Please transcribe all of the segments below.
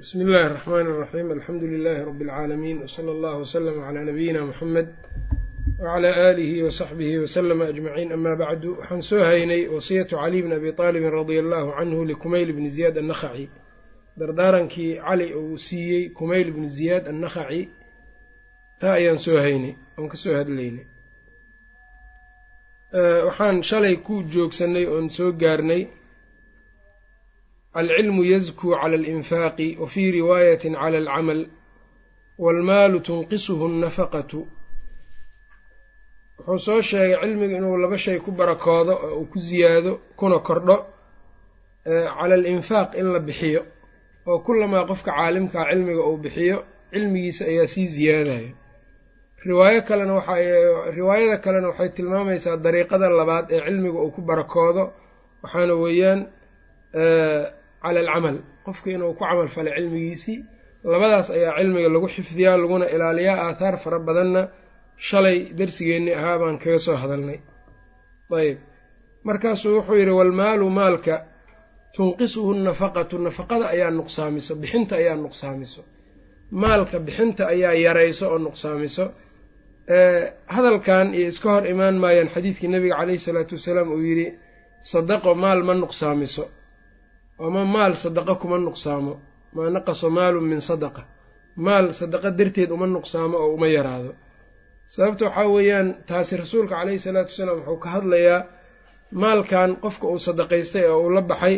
bsmi illaahi الرaxmaan الraxiim alxamdu lilaahi rabi اlcaalamiin wsala allahu wslama calaa nabiyina muxamed wacalaa aalihi wasaxbihi waslama ajmaciin ama bacdu waxaan soo haynay wasiyatu caliy bni abi aalibin radia allahu canhu likumayl bni ziyaad annakhaci dardaarankii cali uu siiyey kumayl bni ziyaad annakhaci taa ayaan soo haynay oon ka soo hadlaynay waxaan shalay ku joogsanay oon soo gaarnay alcilmu yazkuu cala alinfaaqi wa fii riwaayatin cala alcamal waalmaalu tunqisuhu annafaqatu wuxuu soo sheegay cilmiga inuu laba shay ku barakoodo oo uu ku siyaado kuna kordho cala alinfaaq in la bixiyo oo kulamaa qofka caalimkaa cilmiga uu bixiyo cilmigiisa ayaa sii siyaadaya riwaayo kalena waxa riwaayada kalena waxay tilmaamaysaa dariiqada labaad ee cilmiga uu ku barakoodo waxaana weeyaan cala alcamal. Qofka inuu ku camal falay cilmigiisii labadaas ayaa cilmiga lagu xifdiyaa laguna ilaaliyaa. Aathaar fara badanna shalay darsigeennii ahaa baan kaga soo hadalnay. Ayb markaasuu wuxuu yidhi walmaalu maalka tunqisuhu nafaqatu. Nafaqada ayaa nuqsaamiso bixinta ayaa nuqsaamiso. Maalka bixinta ayaa yarayso oo nuqsaamiso. Hadalkan iyo iska hor imaan maayaan xadiidkii nabiga caleyhi salaatu wasalaam uu yidhi sadaqo maal ma nuqsaamiso ama maal sadaqo kuma nuqsaamo maa naqaso maalun min sadaqa. Maal sadaqa darteed uma nuqsaamo oo uma yaraado. Sababta waxaa weeyaan taasi rasuulka caleyhi salaatu wasalaam wuxuu ka hadlayaa maalkan qofka uu sadaqaystay oo uu la baxay.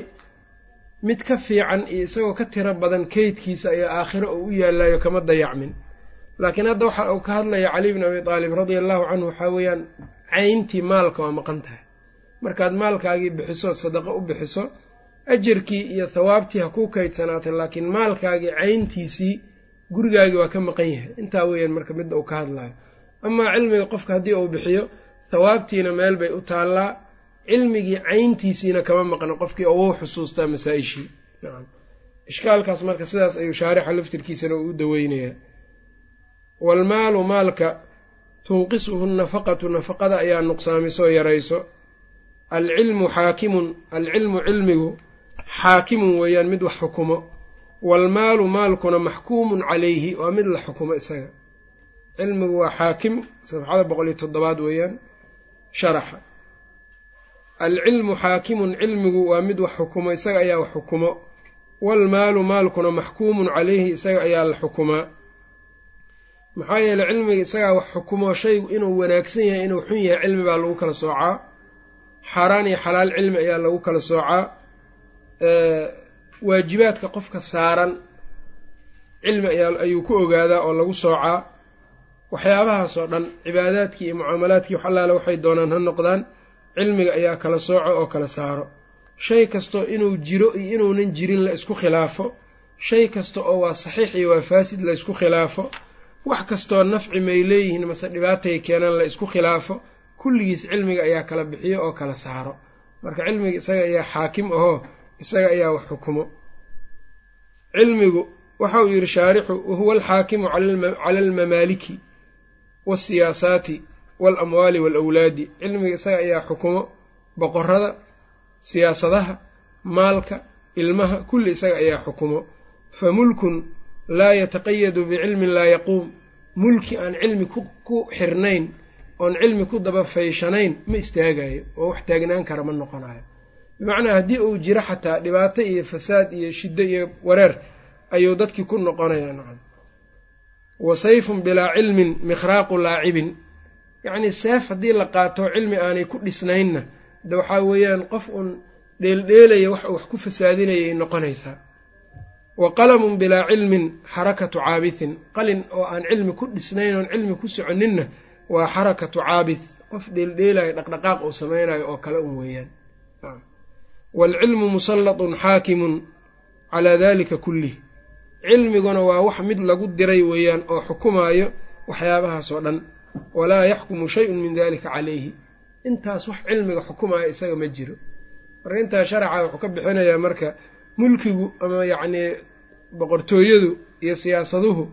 Mid ka fiican iyo isagoo ka tiro badan keydkiisa ayaa aakhiro uu u yaalayo kama dayacmin. Laakiin hadda waxa uu ka hadlaya cali bni abi aalib radia allahu canhu waxaa weeyaan cayntii maalka waa maqan tahay. Markaad maalkaagii bixiso sadaqo u bixiso ajarkii iyo thawaabtii ha kuu kaydsanaatay laakiin maalkaagii cayntiisii gurigaagii waa ka maqan yahay. Intaa weeyaan marka midda uu ka hadlayo amaa cilmiga qofka haddii uu bixiyo thawaabtiina meel bay u taallaa cilmigii cayntiisiina kama maqno qofkii oo xusuustaa masaa-ishii. Ishkaalkaas marka sidaas ayuu shaarixa laftirkiisana uu u daweynayaa. Waalmaalu maalka tunqisuhu nafaqatu nafaqada ayaa nuqsaamisoo yarayso. Alcilmu xaakimun alcilmu cilmigu xaakimun weeyaan mid wax xukumo waalmaalu maalkuna maxkuumun calayhi waa mid la xukumo isaga. Cilmigu waa xaakim safxada boqol iyo toddobaad weeyaan sharaxa. Alcilmu xaakimun cilmigu waa mid wax xukumo isaga ayaa wax xukumo. Waalmaalu maalkuna maxkuumun calayhi isaga ayaa la xukumaa maxaa yeeley cilmiga isagaa wax xukumo shaygu inuu wanaagsan yahay inuu xun yahay cilmi baa lagu kala soocaa. Xaaraan iyo xalaal cilmi ayaa lagu kala soocaa waajibaadka qofka saaran cilmi ayuu ku ogaadaa oo lagu soocaa waxyaabahaas oo dhan cibaadaadkii iyo mucaamalaadkii wax allaale waxay doonaan ha noqdaan cilmiga ayaa kala sooco oo kala saaro. Shay kastoo inuu jiro iyo inuunan jirin la isku khilaafo shay kasta oo waa saxiix iyo waa faasid la isku khilaafo wax kastoo nafci may leeyihiin mase dhibaatay keenaan la isku khilaafo kulligiis cilmiga ayaa kala bixiyo oo kala saaro. Marka cilmiga isaga ayaa xaakim ahoo isaga ayaa wax xukumo. Cilmigu waxa uu yidhi shaarixu wahuwa alxaakimu cala almamaaliki waasiyaasaati waalamwaali waalawlaadi cilmiga isaga ayaa xukumo boqorada siyaasadaha maalka ilmaha kulli isaga ayaa xukumo. Fa mulkun laa yataqayadu bicilmin laa yaquum. Mulki aan cilmi ku xirnayn oon cilmi ku daba fayshanayn ma istaagayo oo wax taagnaan kara ma noqonayo bimacnaa haddii uu jiro xataa dhibaato iyo fasaad iyo shiddo iyo wareer ayuu dadkii ku noqonayaa nacam. Wa sayfun bilaa cilmin mikhraaqu laacibin. Yacnii seef haddii la qaato cilmi aanay ku dhisnaynna de waxaa weeyaan qof uun dheeldheelaya wax uu wax ku fasaadinayay noqonaysaa. Wa qalamun bilaa cilmin xarakatu caabithin. Qalin oo aan cilmi ku dhisnayn oon cilmi ku soconinna waa xarakatu caabith. Qof dheeldheelayo dhaqdhaqaaq uu samaynayo oo kale un weeyaan waalcilmu musallatun xaakimun calaa daalika kullih cilmiguna waa wax mid lagu diray weeyaan oo xukumaayo waxyaabahaas oo dhan. Walaa yaxkumu shay-un min dalika calayhi. Intaas wax cilmiga xukumaayo isaga ma jiro. Marka intaa sharaxa wuxuu ka bixinayaa marka mulkigu ama yacnii boqortooyadu iyo siyaasaduhu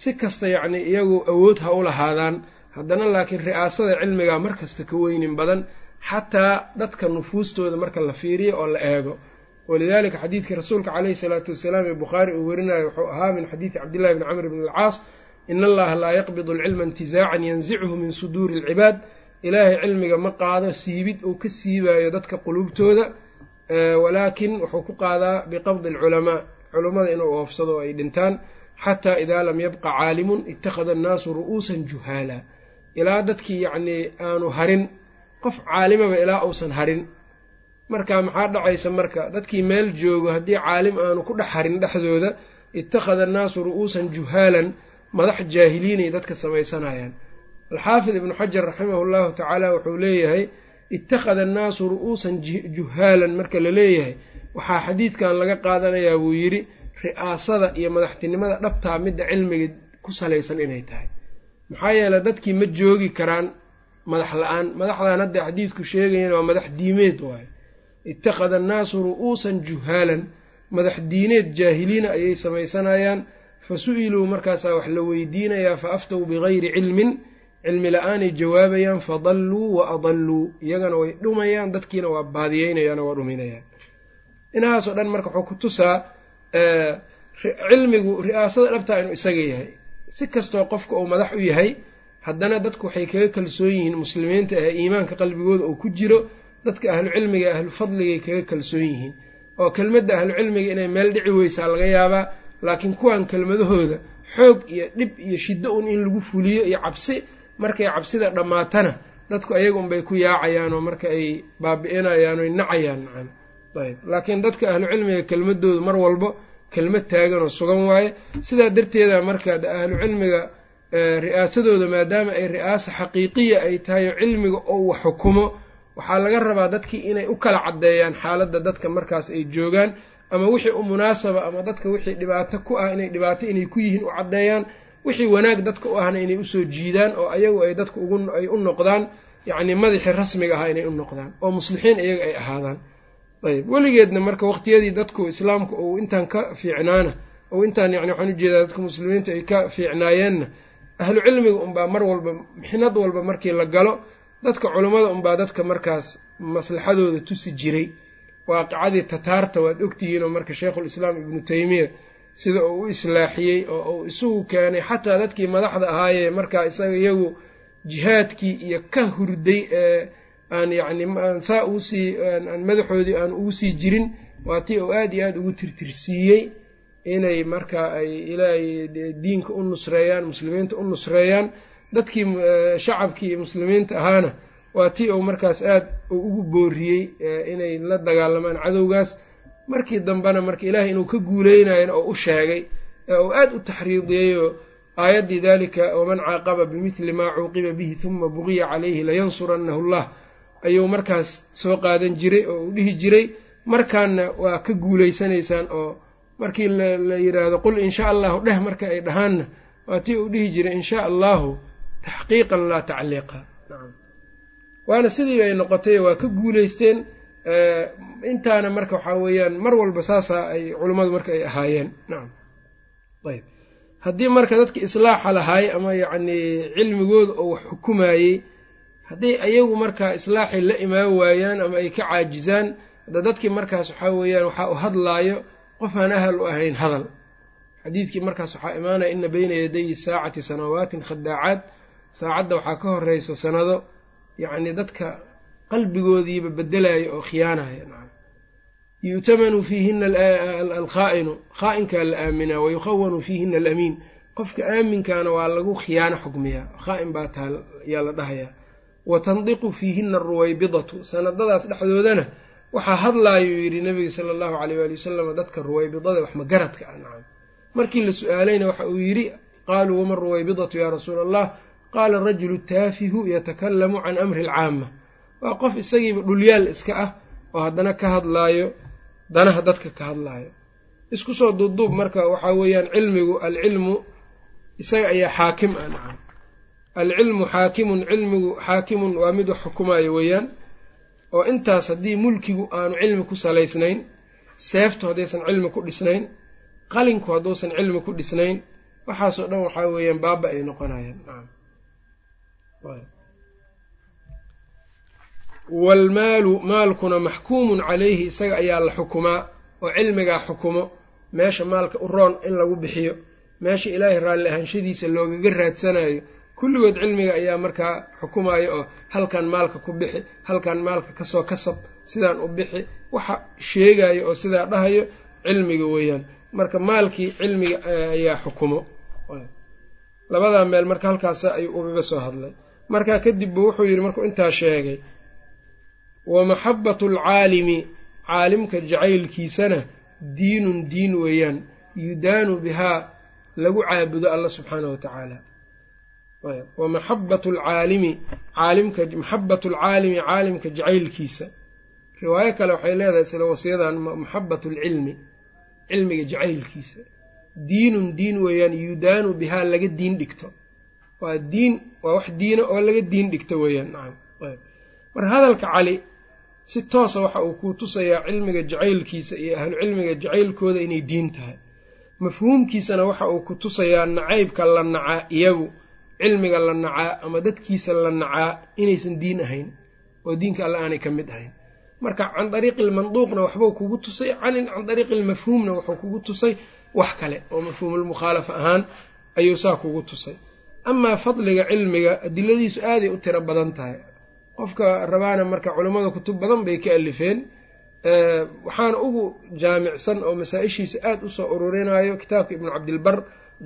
si kasta yacnii iyagu awood ha u lahaadaan. Haddana laakiin ri'aasada cilmigaa mar kasta ka weynin badan xataa dadka nufuustooda marka la fiiriyo oo la eego. Walidalika xadiidkii rasuulka caleyhi salaatu wasalaam ee bukhaari uu werinayo wuxuu ahaa min xadiidi cabdillahi bni camr bn alcaas in allaha laa yaqbidu alcilma intizaacan yanzichu min suduuri alcibaad ilaahay cilmiga ma qaado siibid uu ka siibayo dadka qulubtooda walaakin wuxuu ku qaadaa biqabdi alculamaa culummada inuu oofsado oo ay dhintaan xataa idaa lam yabqa caalimun ittakhada annaasu ru'uusan juhaala. Ilaa dadkii yacnii aanu harin qof caalimaba ilaa uusan harin. Marka maxaa dhacaysa marka? Dadkii meel joogo haddii caalim aanu ku dhex harin dhexdooda ittakhada annaasu ru'uusan juhaalan madax jaahiliinay dadka samaysanayaan. Alxaafid ibnu xajar raximahu llahu tacaala wuxuu leeyahay ittakhada annaasu ru'uusan juhaalan marka la leeyahay waxaa xadiidkan laga qaadanayaa buu yidhi ri'aasada iyo madaxtinimada dhabtaa midda cilmiga ku salaysan inay tahay. Maxaa yeeley dadkii ma joogi karaan madax la'aan madaxdan hadda xadiidku sheegayana waa madax diimeed waayo ittakhada annaasu ru'uusan juhaalan madax diineed jaahiliina ayay samaysanayaan. Fa su'iluu markaasaa wax la weydiinayaa fa aftow bigayri cilmin cilmi la'aanay jawaabayaan fadalluu wa adalluu iyagana way dhumayaan dadkiina waa baadiyeynayaan oo waa dhuminayaan inahaasoo dhan marka wuxuu ku tusaa cilmigu ri'aasada dhabtaa inuu isaga yahay. Si kastoo qofka uu madax u yahay haddana dadku waxay kaga kalsoon yihiin muslimiinta ee iimaanka qalbigooda uu ku jiro dadka ahlu cilmiga ahlu fadligay kaga kalsoon yihiin. Oo kelmadda ahlu cilmiga inay meel dhici weysaa laga yaabaa laakiin kuwan kelmadahooda xoog iyo dhib iyo shiddo un in lagu fuliyo iyo cabsi markay cabsida dhammaatana dadku ayaga unbay ku yaacayaan oo marka ay baabi'inayaan oy nacayaan macana. Ayb. Laakiin dadka ahlu cilmiga kelmadoodu mar walbo kelmad taagan oo sugan waaye. Sidaa darteeda marka ahlu cilmiga ri'aasadooda maadaama ay ri'aasa xaqiiqiya ay tahay oo cilmiga oo wax xukumo waxaa laga rabaa dadkii inay u kala caddeeyaan xaaladda dadka markaas ay joogaan ama wixii u munaasaba ama dadka wixii dhibaato ku ah inay dhibaato inay ku yihiin u caddeeyaan wixii wanaag dadka u ahna inay u soo jiidaan oo ayagu ay dadka ay u noqdaan yacni madaxii rasmiga ahaa inay u noqdaan oo muslixiin iyaga ay ahaadaan. Ayb weligeedna marka waqtiyadii dadku islaamku uu intaan ka fiicnaana ou intaan yani waxaan u jeedaa dadka muslimiinta ay ka fiicnaayeenna ahlu cilmiga unbaa mar walba mixnad walba markii la galo dadka culummada unbaa dadka markaas maslaxadooda tusi jiray. Waaqicadii tataarta waad ogtihiin oo marka sheikhulislaam ibnu teymiya sida uu u islaaxiyey oo uu isugu keenay xataa dadkii madaxda ahaayee markaa isaga iyagu jihaadkii iyo ka hurday ee aan yacni saa uusii madaxoodii aan ugu sii jirin waa tii uu aada iyo aada ugu tirtirsiiyey inay markaa ay ilaahay diinka u nusreeyaan muslimiinta u nusreeyaan dadkii shacabkii iyo muslimiinta ahaana waa tii uu markaas aada ugu booriyey inay la dagaalamaan cadowgaas. Markii dambena marka ilaahay inuu ka guuleynayana oo u sheegay ee uu aada u taxriidiyeyoo aayaddii dalika waman caaqaba bimidli maa cuuqiba bihi huma buqiya calayhi layansurannahu llah. Ayuu markaas soo qaadan jiray oo uu dhihi jiray. Markaana waa ka guuleysanaysaan oo markii la yidhaahdo qul in shaa allahu dheh marka ay dhahaanna waa tii uu dhihi jiray in shaa allahu taxqiiqan laa tacliiqa. Waana sidii ay noqotay waa ka guuleysteen intaana marka waxaa weeyaan mar walba saasaa ay culummadu marka ay ahaayeen. Nacam ayb. Haddii marka dadki islaaxa lahaay ama yacnii cilmigooda oo wax xukumayey hadday ayagu markaa islaaxay la imaan waayaan ama ay ka caajizaan hadda dadkii markaas waxaa weeyaan waxaa u hadlaayo qof aan ahal u ahayn hadal. Xadiidkii markaas waxaa imaanaya ina beyna yadayi saacati sanawaatin khadaacaad. Saacadda waxaa ka horeysa sanado yacni dadka qalbigoodiiba bedelaya oo khiyaanaya yu'tamanu fiihina alkhaa'inu. Khaa'inkaa la aaminaa wayukhawanu fiihina alamiin. Qofka aaminkaana waa lagu khiyaano xukmiyaa. Khaa'in baa taa yaa la dhahayaa. Wa tandiqu fiihina aruwaybidatu sanadadaas dhexdoodana waxaa hadlaayuu yidhi nabiga sala allahu caleyh waali wasalam dadka ruwaybidada wax magaradka ah nacam. Markii la su'aalayna waxa uu yidhi qaaluu wama ruwaybidatu yaa rasuula allah qaala rajulu taafihu yatakalamu can amri alcaama waa qof isagiiba dhulyaal iska ah oo haddana ka hadlaayo danaha dadka ka hadlaayo. Isku soo duubduub marka waxaa weeyaan cilmigu alcilmu isaga ayaa xaakim ah nacam. Alcilmu xaakimun cilmigu xaakimun waa mid wax xukumaayo weeyaan oo intaas haddii mulkigu aanu cilmi ku salaysnayn seeftu haddaysan cilmi ku dhisnayn qalinku hadduusan cilmi ku dhisnayn waxaasoo dhan waxaa weeyaan baaba ay noqonayaan. Waalmaalu maalkuna maxkuumun calayhi isaga ayaa la xukumaa oo cilmigaa xukumo meesha maalka u roon in lagu bixiyo meesha ilaahay raalli ahaanshadiisa loogaga raadsanayo kulligood cilmiga ayaa markaa xukumayo oo halkan maalka ku bixi halkan maalka ka soo kasab sidaan u bixi waxa sheegayo oo sidaa dhahayo cilmiga weeyaan. Marka maalkii cilmiga ayaa xukumo. Labadaa meel marka halkaas ayuu ugaga soo hadlay. Markaa kadib buu wuxuu yidhi markuu intaa sheegay wa maxabbatu alcaalimi caalimka jacaylkiisana diinun diin weeyaan yudaanu bihaa lagu caabudo alla subxaanahu watacaala wa maxabbatu alcaalimi caalimka maxabbatu alcaalimi caalimka jacaylkiisa. Riwaayo kale waxay leedahay sida wasiyadan maxabbatu alcilmi cilmiga jacaylkiisa. Diinun diin weeyaan yudaanu bihaa laga diin dhigto. Waa diin waa wax diina oo laga diin dhigto weeyaan nacam marka hadalka cali si toosa waxa uu kuu tusayaa cilmiga jacaylkiisa iyo ahlucilmiga jacaylkooda inay diin tahay. Mafhuumkiisana waxa uu ku tusayaa nacaybka la nacaa iyagu cilmiga la nacaa ama dadkiisa la nacaa inaysan diin ahayn oo diinka alle aanay ka mid ahayn. Marka can dariiqi ilmanduuqna waxbuu kugu tusay can dariiqi ilmafhuumna wuxuu kugu tusay wax kale oo mafhuumulmukhaalafa ahaan ayuu saa kugu tusay. Amaa fadliga cilmiga adiladiisu aaday u tiro badan tahay. Qofka rabaana marka culammada kutub badan bay ka alifeen waxaana ugu jaamicsan oo masaa-ishiisa aada u soo ururinayo kitaabka ibnu cabdilbar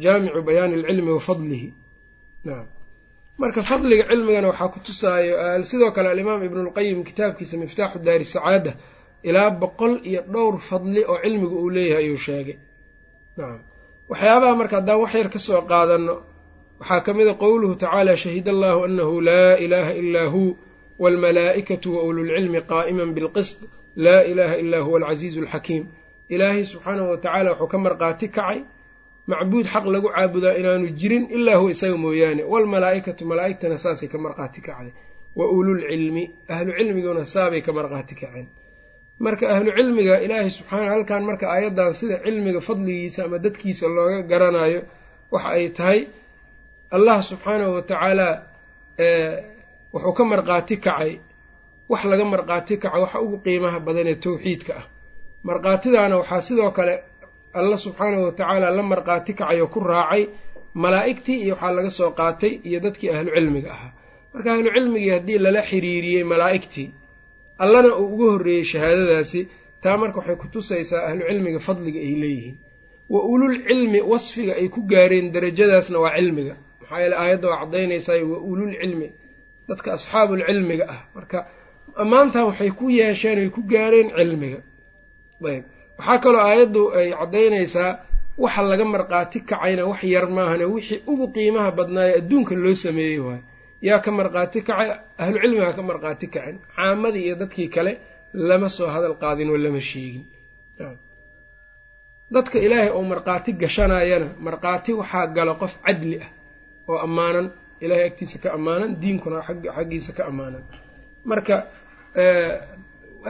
jaamicu bayaani alcilmi wa fadlihi nacam marka fadliga cilmigana waxaa ku tusaayo sidoo kale alimaam ibnulqayim kitaabkiisa miftaaxu daari sacaada ilaa boqol iyo dhowr fadli oo cilmiga uu leeyahay ayuu sheegay. Nacam waxyaabaha marka haddaan wax yar ka soo qaadano waxaa ka mid a qowluhu tacaala shahida allahu anahu laa ilaaha ilaa hu waalmalaa'ikatu wa ululcilmi qaa'iman bilqisd laa ilaaha ilaa huwa alcasiizu alxakiim ilaahay subxaanahu watacaala wuxuu ka marqaati kacay macbuud xaq lagu caabudaa inaanu jirin ilaa huwa isaga mooyaane. Waalmalaa'ikatu malaa'igtana saasay ka marqaati kacday. Wa ululcilmi ahlu cilmiguna saabay ka marqaati kaceen. Marka ahlu cilmiga ilaahay subxaana halkan marka aayaddan sida cilmiga fadligiisa ama dadkiisa looga garanayo waxa ay tahay allah subxaanahu watacaalaa wuxuu ka marqaati kacay. Wax laga marqaati kaco waxa ugu qiimaha badan ee towxiidka ah. Marqaatidaana waxaa sidoo kale alla subxaanahu watacaala la marqaati kacay oo ku raacay malaa'igtii iyo waxaa laga soo qaatay iyo dadkii ahlu cilmiga ahaa. Marka ahlu cilmigii haddii lala xiriiriyey malaa'igtii allana uu uga horreeyey shahaadadaasi taa marka waxay ku tusaysaa ahlu cilmiga fadliga ay leeyihiin. Wa ulul cilmi wasfiga ay ku gaareen darajadaasna waa cilmiga. Maxaa yeele aayadda waa caddaynaysaa wa ulul cilmi dadka asxaabulcilmiga ah. Marka ammaantan waxay ku yeesheen ay ku gaareen cilmiga. Ayb waxaa kaloo aayaddu ay caddaynaysaa waxa laga marqaati kacayna wax yar maahane wixii ugu qiimaha badnaayo adduunka loo sameeyey waayo yaa ka marqaati kacay ahlu cilmigaa ka marqaati kacen caamadii iyo dadkii kale lama soo hadal qaadin oo lama sheegin. Dadka ilaahay oo markhaati gashanayana markhaati waxaa galo qof cadli ah oo ammaanan ilaahay agtiisa ka ammaanan diinkuna xaggiisa ka ammaanan. Marka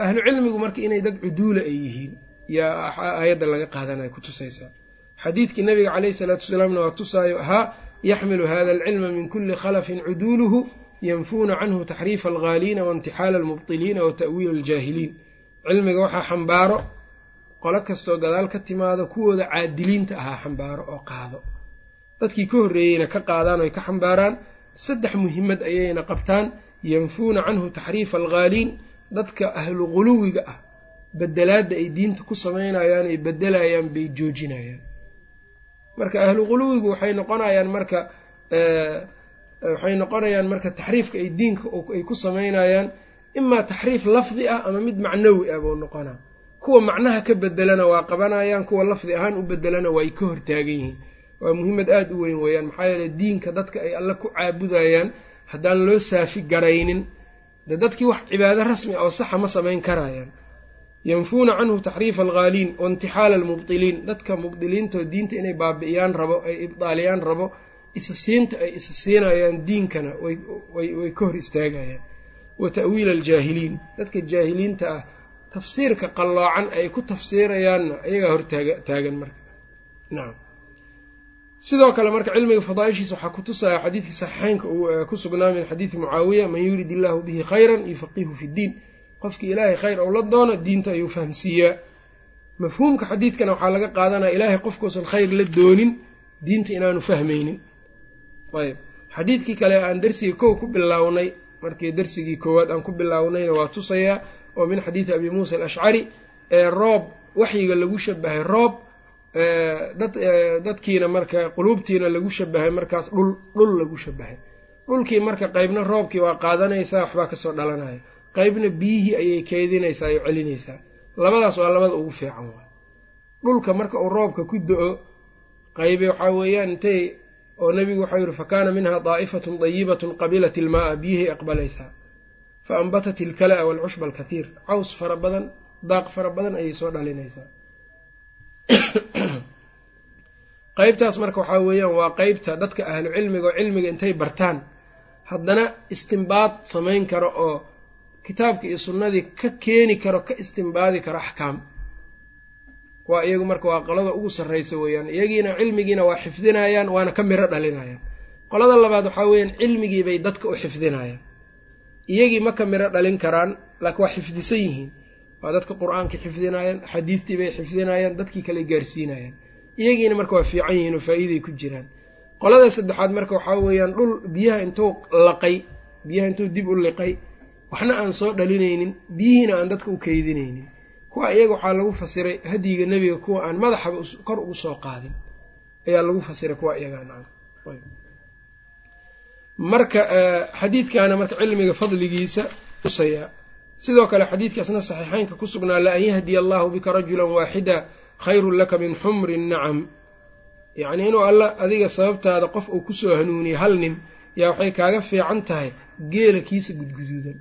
ahlu cilmigu marka inay dad cuduula ay yihiin yaa aayadda laga qaadanaya ku tusaysaa. Xadiidkii nabiga caleyhi salaatu wasalaamna waa tusaayo ahaa yaxmilu hada alcilma min kuli khalafin cuduuluhu yanfuuna canhu taxriifa alghaaliina waintixaala almubtiliina wa ta'wiila aljaahiliin. Cilmiga waxaa xambaaro qolo kastoo gadaal ka timaado kuwooda caadiliinta ahaa xambaaro oo qaado. Dadkii ka horreeyeyna ka qaadaan oy ka xambaaraan saddex muhimad ayayna qabtaan yanfuuna canhu taxriifa alghaaliin. Dadka ahlu quluwiga ah bedelaadda ay diinta ku samaynayaan ay bedelayaan bay joojinayaan. Marka ahlu quluwigu waxay noqonayaan marka waxay noqonayaan marka taxriifka ay diinka ay ku samaynayaan imaa taxriif lafdi ah ama mid macnawi ah buu noqonaa. Kuwa macnaha ka bedelana waa qabanayaan kuwa lafdi ahaan u bedelana waa ay ka hortaagan yihiin. Waa muhiimad aada u weyn weeyaan maxaa yeele diinka dadka ay alle ku caabudayaan haddaan loo saafi garaynin de dadkii wax cibaado rasmi ah oo saxa ma samayn karayaan yanfuuna canhu taxriifa alghaaliin waintixaala almubdiliin dadka mubdiliintoo diinta inay baabi'iyaan rabo ay ibdaaliyaan rabo isa siinta ay isa siinayaan diinkana way ka hor istaagayaan. Wa ta'wiila aljaahiliin. Dadka jaahiliinta ah tafsiirka qalloocan ay ku tafsiirayaanna ayagaa hor taagan marka. Nacam sidoo kale marka cilmiga fadaaishiisa waxaa ku tusaya xadiidkii saxiixeynka uu ku sugnaa min xadiidi mucaawiya man yurid illaahu bihi khayran yufaqihu fi ddiin qofkii ilaahay khayr ou la doono diinta ayuu fahamsiiyaa. Mafhuumka xadiidkana waxaa laga qaadanaya ilaahay qofkuusan khayr la doonin diinta inaanu fahmaynin. Ayb xadiidkii kale aan darsigii kow ku bilownay markii darsigii koowaad aan ku bilownayna waa tusayaa oo min xadiidi abi muusa alashcari ee roob waxyiga lagu shabahay roob dad dadkiina marka quluubtiina lagu shabahay markaas dhul dhul lagu shabahay dhulkii marka qeybna roobkii waa qaadanaysaa waxbaa ka soo dhalanaya qeybna biyihii ayay keydinaysaa oo celinaysaa. Labadaas waa labada ugu fiican waay. Dhulka marka uu roobka ku do-o qaybe waxaa weeyaan intay oo nebigu waxau yihi fa kaana minha daa'ifatun dayibatun qabilat ilmaaa biyihay aqbalaysaa. Fa ambatat ilkala-a waalcushba alkathiir. Caws fara badan daaq fara badan ayay soo dhalinaysaa. Qeybtaas marka waxaa weeyaan waa qeybta dadka ahlu cilmiga oo cilmiga intay bartaan. Haddana istimbaad samayn karo oo kitaabka iyo sunnadii ka keeni karo ka istimbaadi karo axkaam. Waa iyagu marka waa qolada ugu sarraysa weeyaan. Iyagiina cilmigiina waa xifdinayaan waana ka miro dhalinayaan. Qolada labaad waxaa weeyaan cilmigii bay dadka u xifdinayaan. Iyagii ma ka miro dhalin karaan laakiin waa xifdisan yihiin. Waa dadka qur'aanka xifdinayaan xadiidtii bay xifdinayaan dadkii kale gaarsiinayaan. Iyagiina marka waa fiican yihiin oo faa'iiday ku jiraan. Qolada saddexaad marka waxaa weeyaan dhul biyaha intuu laqay biyaha intuu dib u liqay waxna aan soo dhalinaynin biyihiina aan dadka u keydinaynin kuwa iyaga waxaa lagu fasiray hadyiga nebiga kuwa aan madaxaba kor ugu soo qaadin. Ayaa lagu fasiray kuwa iyagaa nacam marka xadiidkaana marka cilmiga fadligiisa usayaa sidoo kale xadiidkaasna saxiixeynka ku sugnaa la an yahdiya allahu bika rajulan waaxida khayrun laka min xumri nacam. Yacnii inuu alla adiga sababtaada qof uu ku soo hanuuniye hal nin yaa waxay kaaga fiican tahay geela kiisa gudguduudan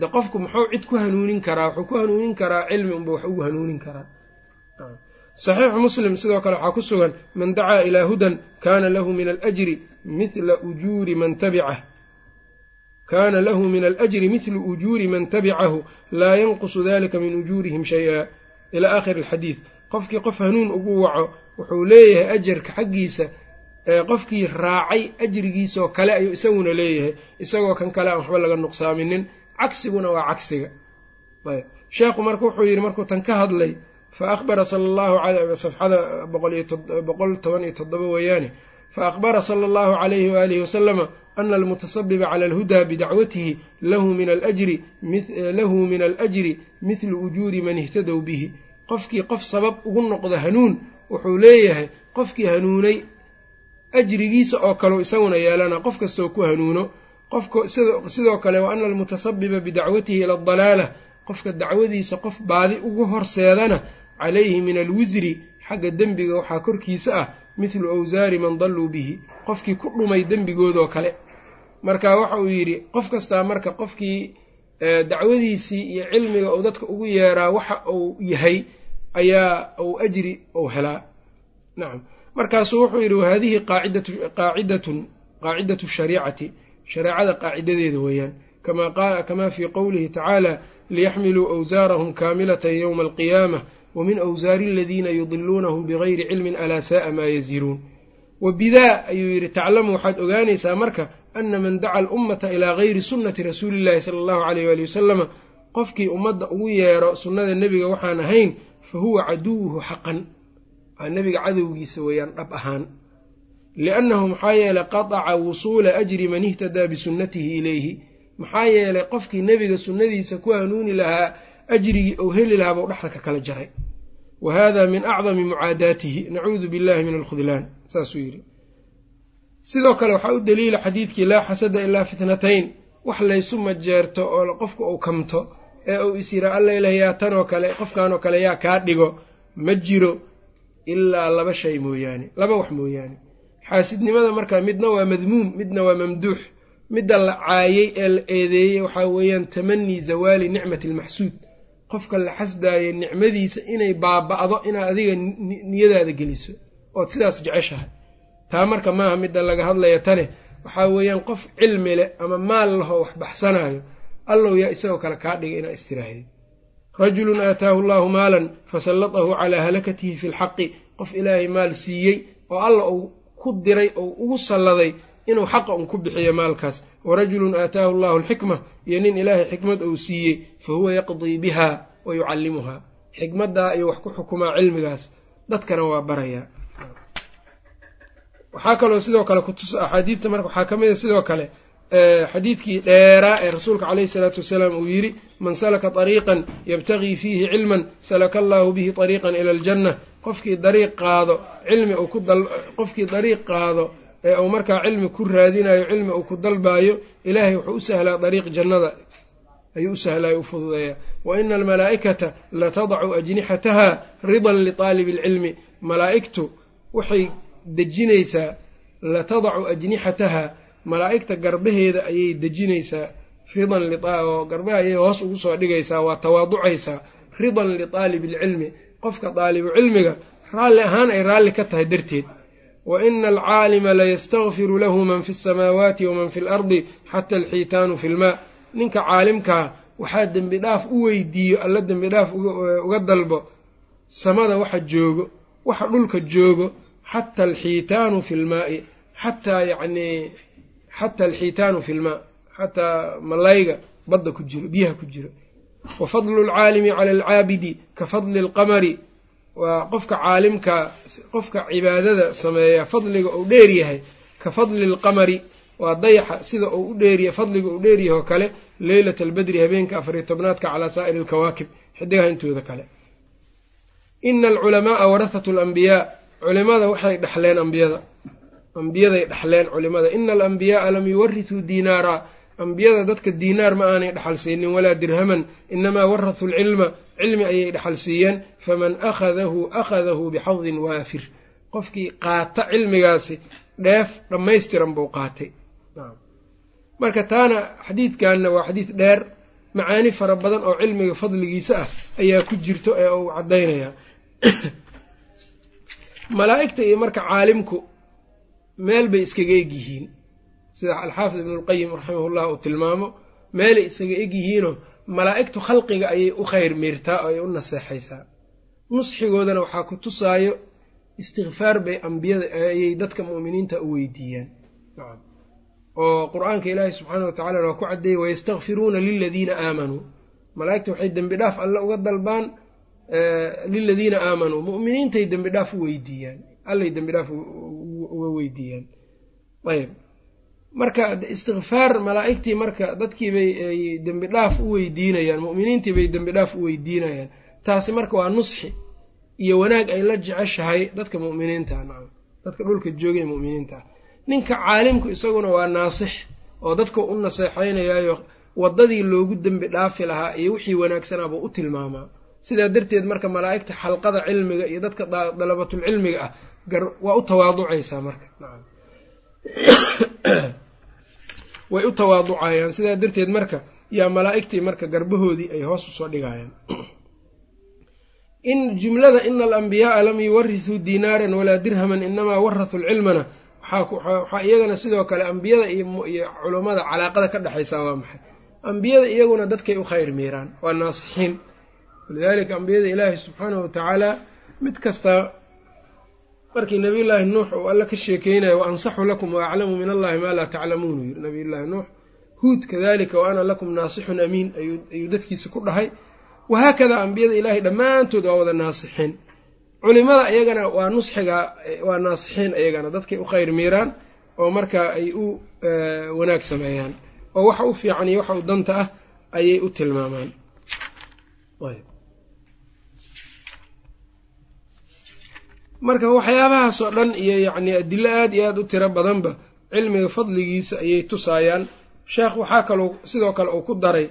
de qofku muxuu cid ku hanuunin karaa wuxuu ku hanuunin karaa cilmi unba wax ugu hanuunin karaa. Saxiixu muslim sidoo kale waxaa ku sugan man dacaa ilaa hudan kaana lahu min alajri mithla ujuuri man tabicah kaana lahu min alajri mithlu ujuuri man tabicahu laa yanqusu dalika min ujuurihim shay-a ilaa aakhiri alxadiid qofkii qof hanuun ugu waco wuxuu leeyahay ajarka xaggiisa qofkii raacay ajrigiisoo kale ayuu isaguna leeyahay. Isagoo kan kale aan waxba laga nuqsaaminin cagsiguna waa cagsiga. Ayb. Sheekhu marka wuxuu yidhi markuu tan ka hadlay fa akhbara sala allahu a safxada boqol toban iyo toddoba weeyaane fa akhbara sala allahu calayhi waalihi wasalama ana almutasabiba cala alhudaa bidacwatihi lahu min alajri mithlu ujuuri man ihtadow bihi. Qofkii qof sabab ugu noqdo hanuun wuxuu leeyahay qofkii hanuunay ajrigiisa oo kaleu isaguna yeelana qof kastoo ku hanuuno qofka sidoo kale wa ana almutasabiba bidacwatihi ila adalaala qofka dacwadiisa qof baadi ugu horseedana calayhi min alwisri xagga dembiga waxaa korkiisa ah mithlu awsaari man dalluu bihi. Qofkii ku dhumay dembigoodoo kale. Marka waxa uu yidhi qof kastaa marka qofkii dacwadiisii iyo cilmiga uu dadka ugu yeeraa waxa uu yahay ayaa uu ajri uu helaa. Nacam markaasuu wuxuu yidhi wahadihi qaacidatun qaacidatu shariicati shareecada qaacidadeeda weeyaan. Kamaa fii qowlihi tacaala liyaxmiluu awsaarahum kaamilatan yowma alqiyaamah wamin awsaari aladiina yudiluunahum bigayri cilmin alaa saaa maa yaziruun. Wa bidaa ayuu yidhi taclamu waxaad ogaanaysaa marka ana man daca alummata ilaa gayri sunnati rasuuli illahi sala allahu aleyh waali wasalama qofkii ummadda ugu yeero sunnada nebiga waxaan ahayn fa huwa caduwuhu xaqan. Waa nebiga cadowgiisa weeyaan dhab ahaan liannahu maxaa yeelay qataca wusuula ajri man ihtadaa bisunnatihi ilayhi maxaa yeelay qofkii nebiga sunnadiisa ku hanuuni lahaa ajrigii ou heli lahaa buu dhexda ka kala jaray wa hada min acdami mucaadaatihi nacuudu billahi min alkhudlaan saasuu yidhi sidoo kale waxaa u daliila xadiidkii laa xasada ilaa fitnatayn wax laysu majeerto oo qofku uu kamto ee uu is yira allailah yaa tanoo kale qofkanoo kale yaa kaa dhigo ma jiro ilaa laba shay mooyaane laba wax mooyaane xaasidnimada marka midna waa madmuum midna waa mamduux. Midda la caayey ee la eedeeyey waxaa weeyaan tamanii zawaali nicmati almaxsuud qofka la xasdaayo nicmadiisa inay baaba'do inaad adiga niyadaada geliso ood sidaas jeceshahay. Taa marka maaha midda laga hadlaya tane waxaa weeyaan qof cilmi leh ama maal lahoo wax baxsanayo allow yaa isagoo kale kaa dhigay inaa istiraahday rajulun aataahu allaahu maalan fasallatahu calaa halakatihi fi lxaqi. Qof ilaahay maal siiyey oo alla ku diray oo ugu salladay inuu xaqa un ku bixiyo maalkaas. Warajulun aataahu allahu alxikma iyo nin ilaahay xikmad uu siiyey fa huwa yaqdii biha wa yucallimuhaa xikmaddaa iyo wax ku xukumaa cilmigaas. Dadkana waa barayaa waxaa kaloo sidoo kale kutus axaadiidta marka waxaa ka mid a sidoo kale xadiidkii dheeraa ee rasuulka caleyhi salaatu wasalaam uu yidhi man salaka طariiqan yabtagii fiihi cilman salaka allaahu bihi طariiqan ila aljanna qofkii dariiq qaado cilmi uu ku dal qofkii dariiq qaado ee uu markaa cilmi ku raadinayo cilmi uu ku dalbaayo ilaahay wuxuu u sahlaa dariiq jannada. Ayuu u sahlaayo u fududeeyaa. Wa ina almalaa'ikata la tadacu ajnixataha ridan liqaalibi alcilmi malaa'igtu waxay dejinaysaa la tadacu ajnixataha malaa'igta garbaheeda ayay dejinaysaa ridan oo garbaha ayay hoos ugu soo dhigaysaa waa tawaaducaysaa ridan liqaalibi alcilmi qofka daalibu cilmiga raalli ahaan ay raalli ka tahay darteed. Wa ina alcaalima layastakfiru lahu man fi اsamaawaati waman fi اlardi xata alxiitaanu fi lmaa ninka caalimkaa waxaa dembi dhaaf u weydiiyo alla dembi dhaaf uga dalbo samada waxa joogo waxa dhulka joogo xata alxiitaanu fi lmaai xataa yacnii xata alxiitaanu fi lmaa xataa malayga badda ku jiro biyaha ku jiro wa fadlu alcaalimi cala alcaabidi ka fadli alqamari waa qofka caalimka qofka cibaadada sameeya fadliga uu dheer yahay ka fadli alqamari. waa dayaxa sida uu u dheeryahay fadliga uu dheeryahay oo kale leylata albedri habeenka afariyo tobnaadka calaa saa'iri alkawaakib xidigaha intooda kale. Ina alculamaaa warahatu alambiyaa culimada waxay dhexleen ambiyada. ambiyaday dhexleen culimada. Ina alambiyaaa lam yuwarithuu diinaara ambiyada dadka diinaar ma aanay dhexal siinin walaa dirhaman. Inamaa warahuu lcilma cilmi ayay dhexal siiyeen faman akhadahu akhadahu bixadin waafir. Qofkii qaata cilmigaasi dheef dhammaystiran buu qaatay. Marka taana xadiidkanna waa xadiid dheer. Macaani fara badan oo cilmiga fadligiisa ah ayaa ku jirto ee uu caddaynayaa malaa'igta iyo marka caalimku meel bay iskaga eg yihiin sida alxaafid ibnulqayim raximahullah uu tilmaamo meelay iskaga eg yihiinoo malaa'igtu khalqiga ayay u khayr miirtaa oo ay u naseexaysaa. Nusxigoodana waxaa ku tusaayo istikfaar bay ambiyada ayay dadka mu'miniinta u weydiiyaan oo qur'aanka ilaahi wa tacala waa ku caddeeyey wayastakfiruuna liladiina aamanuu malaa'igta waxay dembi dhaaf alle uga dalbaan liladiina aamanuu mu'miniintay dembi dhaaf u weydiiyaan allay dembi dhaaf uga weydiiyaan ayb marka istikfaar malaa'igtii marka dadkiibay ay dembi dhaaf u weydiinayaan mu'miniintii bay dembi dhaaf u weydiinayaan. Taasi marka waa nusxi iyo wanaag ay la jeceshahay dadka mu'miniinta nacam dadka dhulka joogay mu'miniinta. Ninka caalimku isaguna waa naasix oo dadka u naseexaynayaayo waddadii loogu dembi dhaafi lahaa iyo wixii wanaagsanaa buu u tilmaamaa. Sidaa darteed marka malaa'igta xalqada cilmiga iyo dadka dalabatulcilmiga ah waa u tawaaducaysaa marka way u tawaaducayaan. Sidaa darteed marka yaa malaa'igtii marka garbahoodii ay hoos u soo dhigayaan in jumlada ina alambiyaaa lam yuwarithuu diinaaran walaa dirhaman inamaa warahuu lcilmana waxaa iyagana sidoo kale ambiyada iyo culummada calaaqada ka dhexaysaa waa maxay? Ambiyada iyaguna dadkay u khayr miiraan waa naasixiin. Walidaalika ambiyada ilaahi subxaanahu watacaala mid kasta markii nabiyullaahi nuux uu alla ka sheekeynayo wa ansaxu lakum wa aclamu min allahi maa laa taclamuun uu yiri nabiyullaahi nuux. Huud kadalika wa ana lakum naasixun amiin ayuu dadkiisa ku dhahay. Wahaakadaa ambiyada ilaahay dhammaantood waa wada naasixiin culimada iyagana waa nusxiga waa naasixiin iyagana dadkay u khayr miiraan oo markaa ay u wanaag sameeyaan. Oo waxa u fiican iyo waxa u danta ah ayay u tilmaamaan marka waxyaabahaasoo dhan iyo yacni adilo aad iyo aada u tiro badanba cilmiga fadligiisa ayay tusaayaan sheekh waxaa kaloo sidoo kale uu ku daray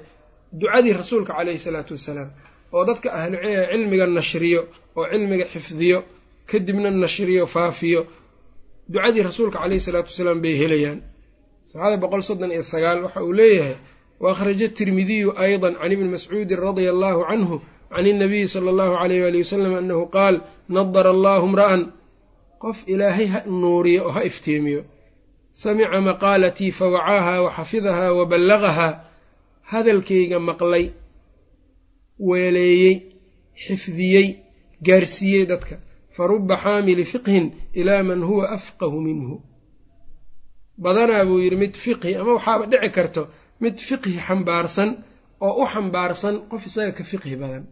ducadii rasuulka caleyhi salaatu wassalaam oo dadka ahlu cilmiga nashriyo oo cilmiga xifdiyo kadibna nashriyo faafiyo. Ducadii rasuulka caleyhi salaatu wasalaam bay helayaan. Sabcada boqol soddon iyo sagaal waxa uu leeyahay wa akhraja tirmidiyu aydan can ibni mascuudin radia allahu canhu can inabiyi sala allahu alayh waali wasalam annahu qaal nadara allahu mra'an qof ilaahay ha nuuriyo oo ha iftiimiyo samica maqaalatii fawacaaha wa xafidahaa wa ballagahaa hadalkayga maqlay weeleeyey xifdiyey gaarsiiyey dadka fa ruba xaamili fiqhin ilaa man huwa afqahu minhu badanaa buu yidhi mid fiqhi ama waxaaba dhici karto mid fiqhi xambaarsan oo u xambaarsan qof isaga ka fiqhi badan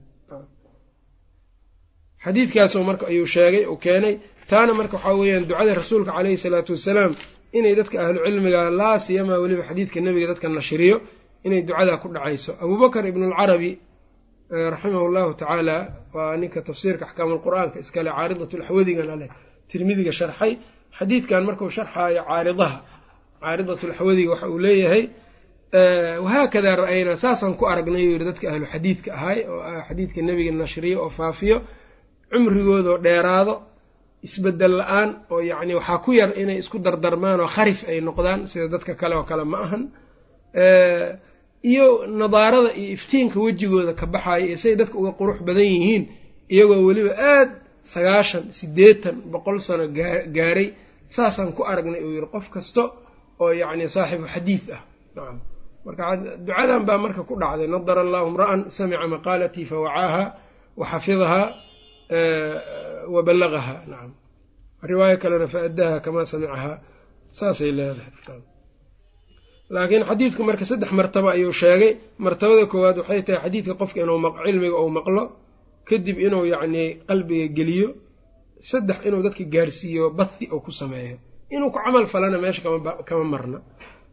xadiidkaasoo marka ayuu sheegay uu keenay. Taana marka waxaa weeyaan ducada rasuulka caleyhi salaatu wasalaam inay dadka ahlu cilmiga laa siyamaa weliba xadiidka nebiga dadka nashriyo inay ducadaa ku dhacayso. Abubakar ibnulcarabi raximahu llahu tacaala waa ninka tafsiirka axkaamulqur'aanka iskale caaridatulxwadigana leh tirmidiga sharxay. Xadiidkan markuu sharxaayo caaridaha caaridatulxwadiga waxa uu leeyahay wahaakadaa ra'aynaa saasaan ku aragnay yuu yihi dadka ahlu xadiidka ahay oo xadiidka nebiga nashriyo oo faafiyo cumrigoodoo dheeraado isbeddel la'aan oo yacni waxaa ku yar inay isku dardarmaan oo kharif ay noqdaan sida dadka kale oo kale ma ahan. Iyo nadaarada iyo iftiinka wejigooda ka baxayo iyo siday dadka uga qurux badan yihiin iyagoo weliba aad sagaashan siddeetan boqol sano gaaray saasaan ku aragnay uu yihi qof kasta oo yacni saaxibu xadiid ah. Nacam marka ducadan baa marka ku dhacday nadara allahu imra'an samica maqaalatii fawacaaha wa xafidahaa wa ballagahaa nacam riwaayo kalena faaddaha kamaa samicahaa saasay leedahay laakiin xadiidku marka saddex martabo ayuu sheegay. Martabada koowaad waxay tahay xadiidka qofka inuu cilmiga uu maqlo kadib inuu yacnii qalbiga geliyo saddex inuu dadka gaarsiiyo bathi oo ku sameeyo. Inuu ku camal falana meesha kama marna.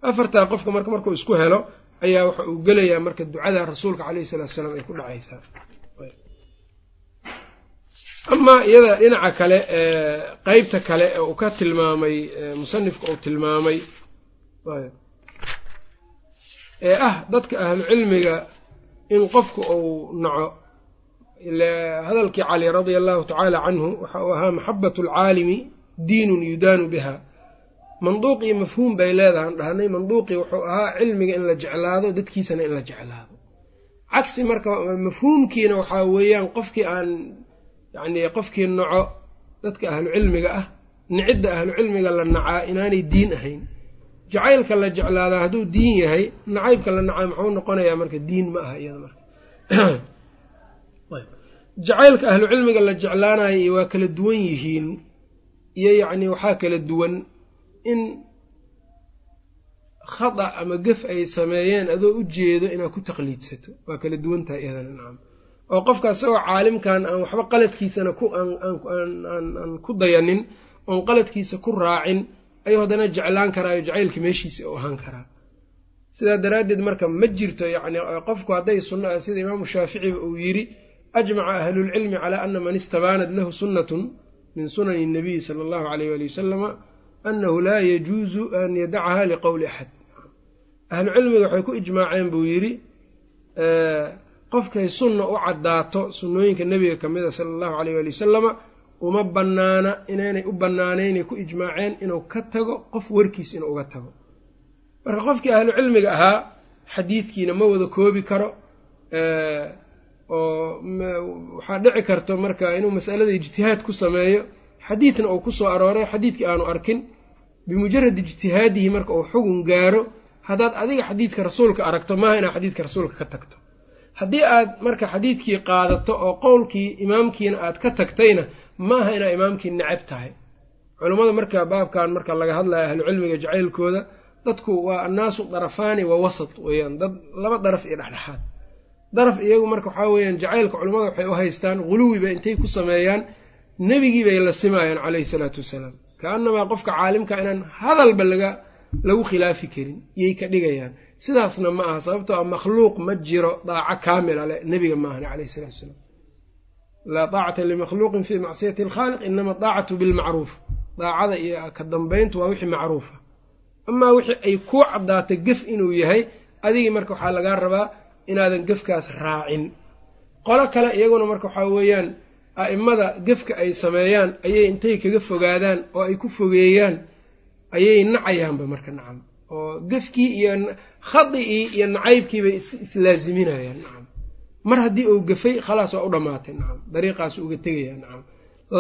Afartaa qofka marka markuu isku helo ayaa waxa uu gelayaa marka ducada rasuulka caleyhi salatu salaam ay ku dhacaysaa amaa iyada dhinaca kale qeybta kale ee uu ka tilmaamay musanifka uu tilmaamay ee ah dadka ahlu cilmiga in qofku uu naco. Hadalkii cali radia allahu tacaala canhu waxa uu ahaa maxabat alcaalimi diinun yudaanu biha. Manduuq iyo mafhuum bay leedahan dhahnay manduuqii wuxuu ahaa cilmiga in la jeclaado dadkiisana in la jeclaado. Cagsi marka mafhuumkiina waxaa weeyaan qofkii aan yacni qofkii naco dadka ahlu cilmiga ah nicidda ahlu cilmiga la nacaa inaanay diin ahayn. Jacaylka la jeclaadaa hadduu diin yahay nacaybka la nacaa muxuu noqonayaa marka diin ma aha iyada marka. Jacaylka ahlu cilmiga la jeclaanayo waa kala duwan yihiin iyo yacni waxaa kala duwan in khada ama gef ay sameeyeen adoo u jeedo inaad ku taqliidsato waa kala duwan tahay iyadana nacam oo qofka isagoo caalimkan aan waxba qaladkiisana aan ku dayanin oon qaladkiisa ku raacin ayuu haddana jeclaan karaayo jacaylka meeshiisa u ahaan karaa. Sidaa daraaddeed marka ma jirto yacni qofku hadday sunna sida imaamu shaaficiba uu yidhi ajmaca ahlulcilmi calaa ana man istabaanat lahu sunnatun min sunani nabiyi sala allahu alayh wali wasalama annahu laa yajuusu an yadacaha liqowli axad. Ahlucilmiga waxay ku ijmaaceen buu yidhi qofkay sunna u caddaato sunnooyinka nebiga ka mida sala allahu aleyh wali wasalama uma bannaana inaynay u bannaanaynay ku ijmaaceen inuu ka tago qof warkiis inuu uga tago. Marka qofkii ahlu cilmiga ahaa xadiidkiina ma wada koobi karo oo waxaa dhici karto marka inuu masalada ijtihaad ku sameeyo. Xadiidna uu ku soo arooray xadiidkii aanu arkin bimujarad ijtihaadihi marka uu xugun gaaro haddaad adiga xadiidka rasuulka aragto maaha inaad xadiidka rasuulka ka tagto haddii aad marka xadiidkii qaadato oo qowlkii imaamkiina aad ka tagtayna maaha inaad imaamkii necab tahay. Culummada marka baabkan marka laga hadlaya ahlucilmiga jacaylkooda dadku waa annaasu darafaani wa wasat weeyaan dad laba daraf iyo dhexdhexaad. Daraf iyagu marka waxaa weeyaan jacaylka culummada waxay u haystaan huluwiba intay ku sameeyaan nebigii bay la simaayaan caleyhi salaatu wasalaam. Ka-annamaa qofka caalimka inaan hadalba laga lagu khilaafi karin iyay ka dhigayaan. Sidaasna ma aha sababtoo a makhluuq ma jiro daaco kaamila le nebiga maahan caleyhi salatu wasalaam. Laa daacata limakhluuqin fii macsiyati alkhaaliq inama daacatu bilmacruuf daacada iyo ka dambayntu waa wixii macruufa. Amaa wixii ay kuu caddaata gef inuu yahay adigii marka waxaa lagaa rabaa inaadan gefkaas raacin. Qolo kale iyaguna marka waxaa weeyaan a'immada gefka ay sameeyaan ayay intay kaga fogaadaan oo ay ku fogeeyaan ayay nacayaanba marka nacam oo gefkii iyo khadi'ii iyo nacaybkii bay islaaziminayaan nacam mar haddii uu gafay khalaas waa u dhammaatay nacam dariiqaasu uga tegaya nacam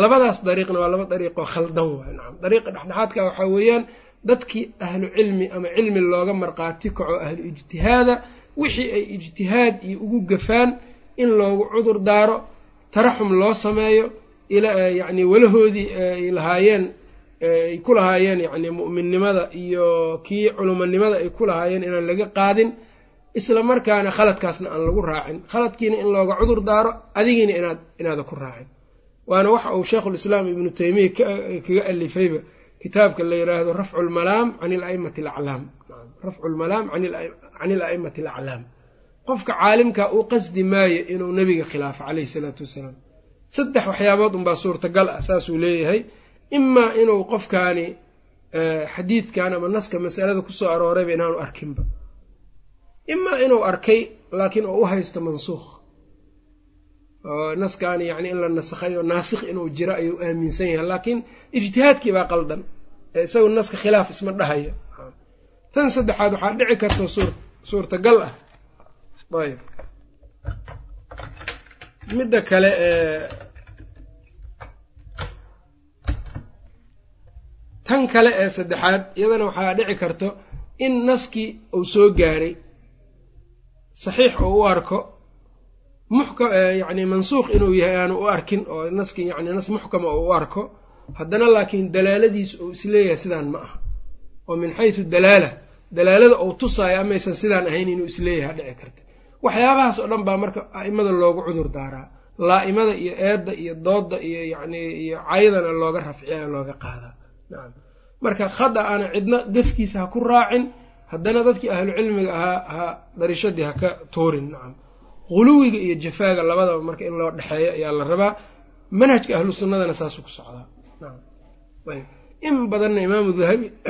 labadaas dariiqna waa laba dariiqoo khaldan waay nacam dariiqa dhexdhexaadka waxaa weeyaan dadkii ahlu cilmi ama cilmi looga marqaati kaco ahlu ijtihaada wixii ay ijtihaad iyo ugu gafaan in loogu cudur daaro taraxum loo sameeyo yacni walahoodii ay lahaayeen ay ku lahaayeen yacni mu'minnimada iyo kii culumanimada ay ku lahaayeen inaan laga qaadin isla markaana khaladkaasna aan lagu raacin. Khaladkiina in looga cudur daaro adigiina inaad inaada ku raacin. Waana waxa uu sheikhulislaam ibnu taymiya kaga alifayba kitaabka la yidhaahdo rafcu lmalaam can ilaimati alaclaam rafcu lmalaam can ilaimati alaclaam qofka caalimka uu qasdi maayo inuu nebiga khilaafo caleyhi salaatu wassalaam saddex waxyaabood unbaa suurtagal ah saasuu leeyahay imaa inuu qofkaani xadiidkan ama naska masalada ku soo aroorayba inaanu arkinba. Imaa inuu arkay laakiin oo u haysto mansuukh. Naskaani yacni in la nasakhay oo naasikh inuu jiro ayuu aaminsan yahay laakiin ijtihaadkii baa qaldan. Ee isagu naska khilaaf isma dhahayo tan saddexaad waxaa dhici karta suur suurtagal ah. Ayb midda kale tan kale ee saddexaad iyadana waxaa dhici karto in naskii uu soo gaaray. Saxiix oo u arko muxka yacni mansuuq inuu yahay aanu u arkin oo naskii yacni nas muxkama oo u arko haddana laakiin dalaaladiis uu is leeyahay sidaan ma aha. Oo min xaysu dalaala dalaalada uu tusaayo amaysan sidaan ahayn inuu is leeyahay dhici karta waxyaabahaas oo dhan baa marka a'imada loogu cudur daaraa. Laa'imada iyo eedda iyo doodda iyo yacni iyo caydana looga rafciya looga qaadaa marka khada ana cidna gefkiisa ha ku raacin haddana dadkii ahlu cilmiga ahaa ha darishadii ha ka tuurin. Nacam huluwiga iyo jafaaga labadaba marka in loo dhexeeyo ayaa la rabaa. Manhajka ahlu sunnadana saasuu ku socdaa. In badanna imaamu dahabi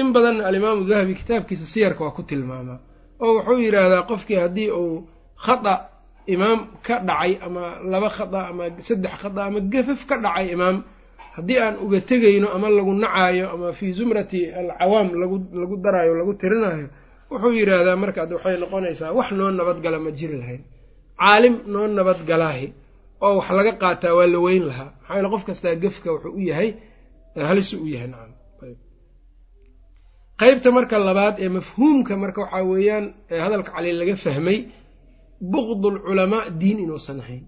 in badanna alimaamu dahabi kitaabkiisa siyarka waa ku tilmaamaa. Oo wuxuu yidhaahdaa qofkii haddii uu khada imaam ka dhacay ama laba khada ama saddex khada ama gafaf ka dhacay imaam haddii aan uga tegayno ama lagu nacaayo ama fii zumrati alcawaam lagu lagu daraayo lagu tirinayo wuxuu yidhaahdaa markaad waxay noqonaysaa wax noo nabadgala ma jiri lahayn. Caalim noo nabadgalaahi oo wax laga qaataa waa la weyn lahaa. Maxaa yaele qof kastaa gefka wuxuu u yahay halisu u yahay nacam qeybta marka labaad ee mafhuumka marka waxaa weeyaan hadalka cali laga fahmay buqdu lculamaa diin inuusan ahayn.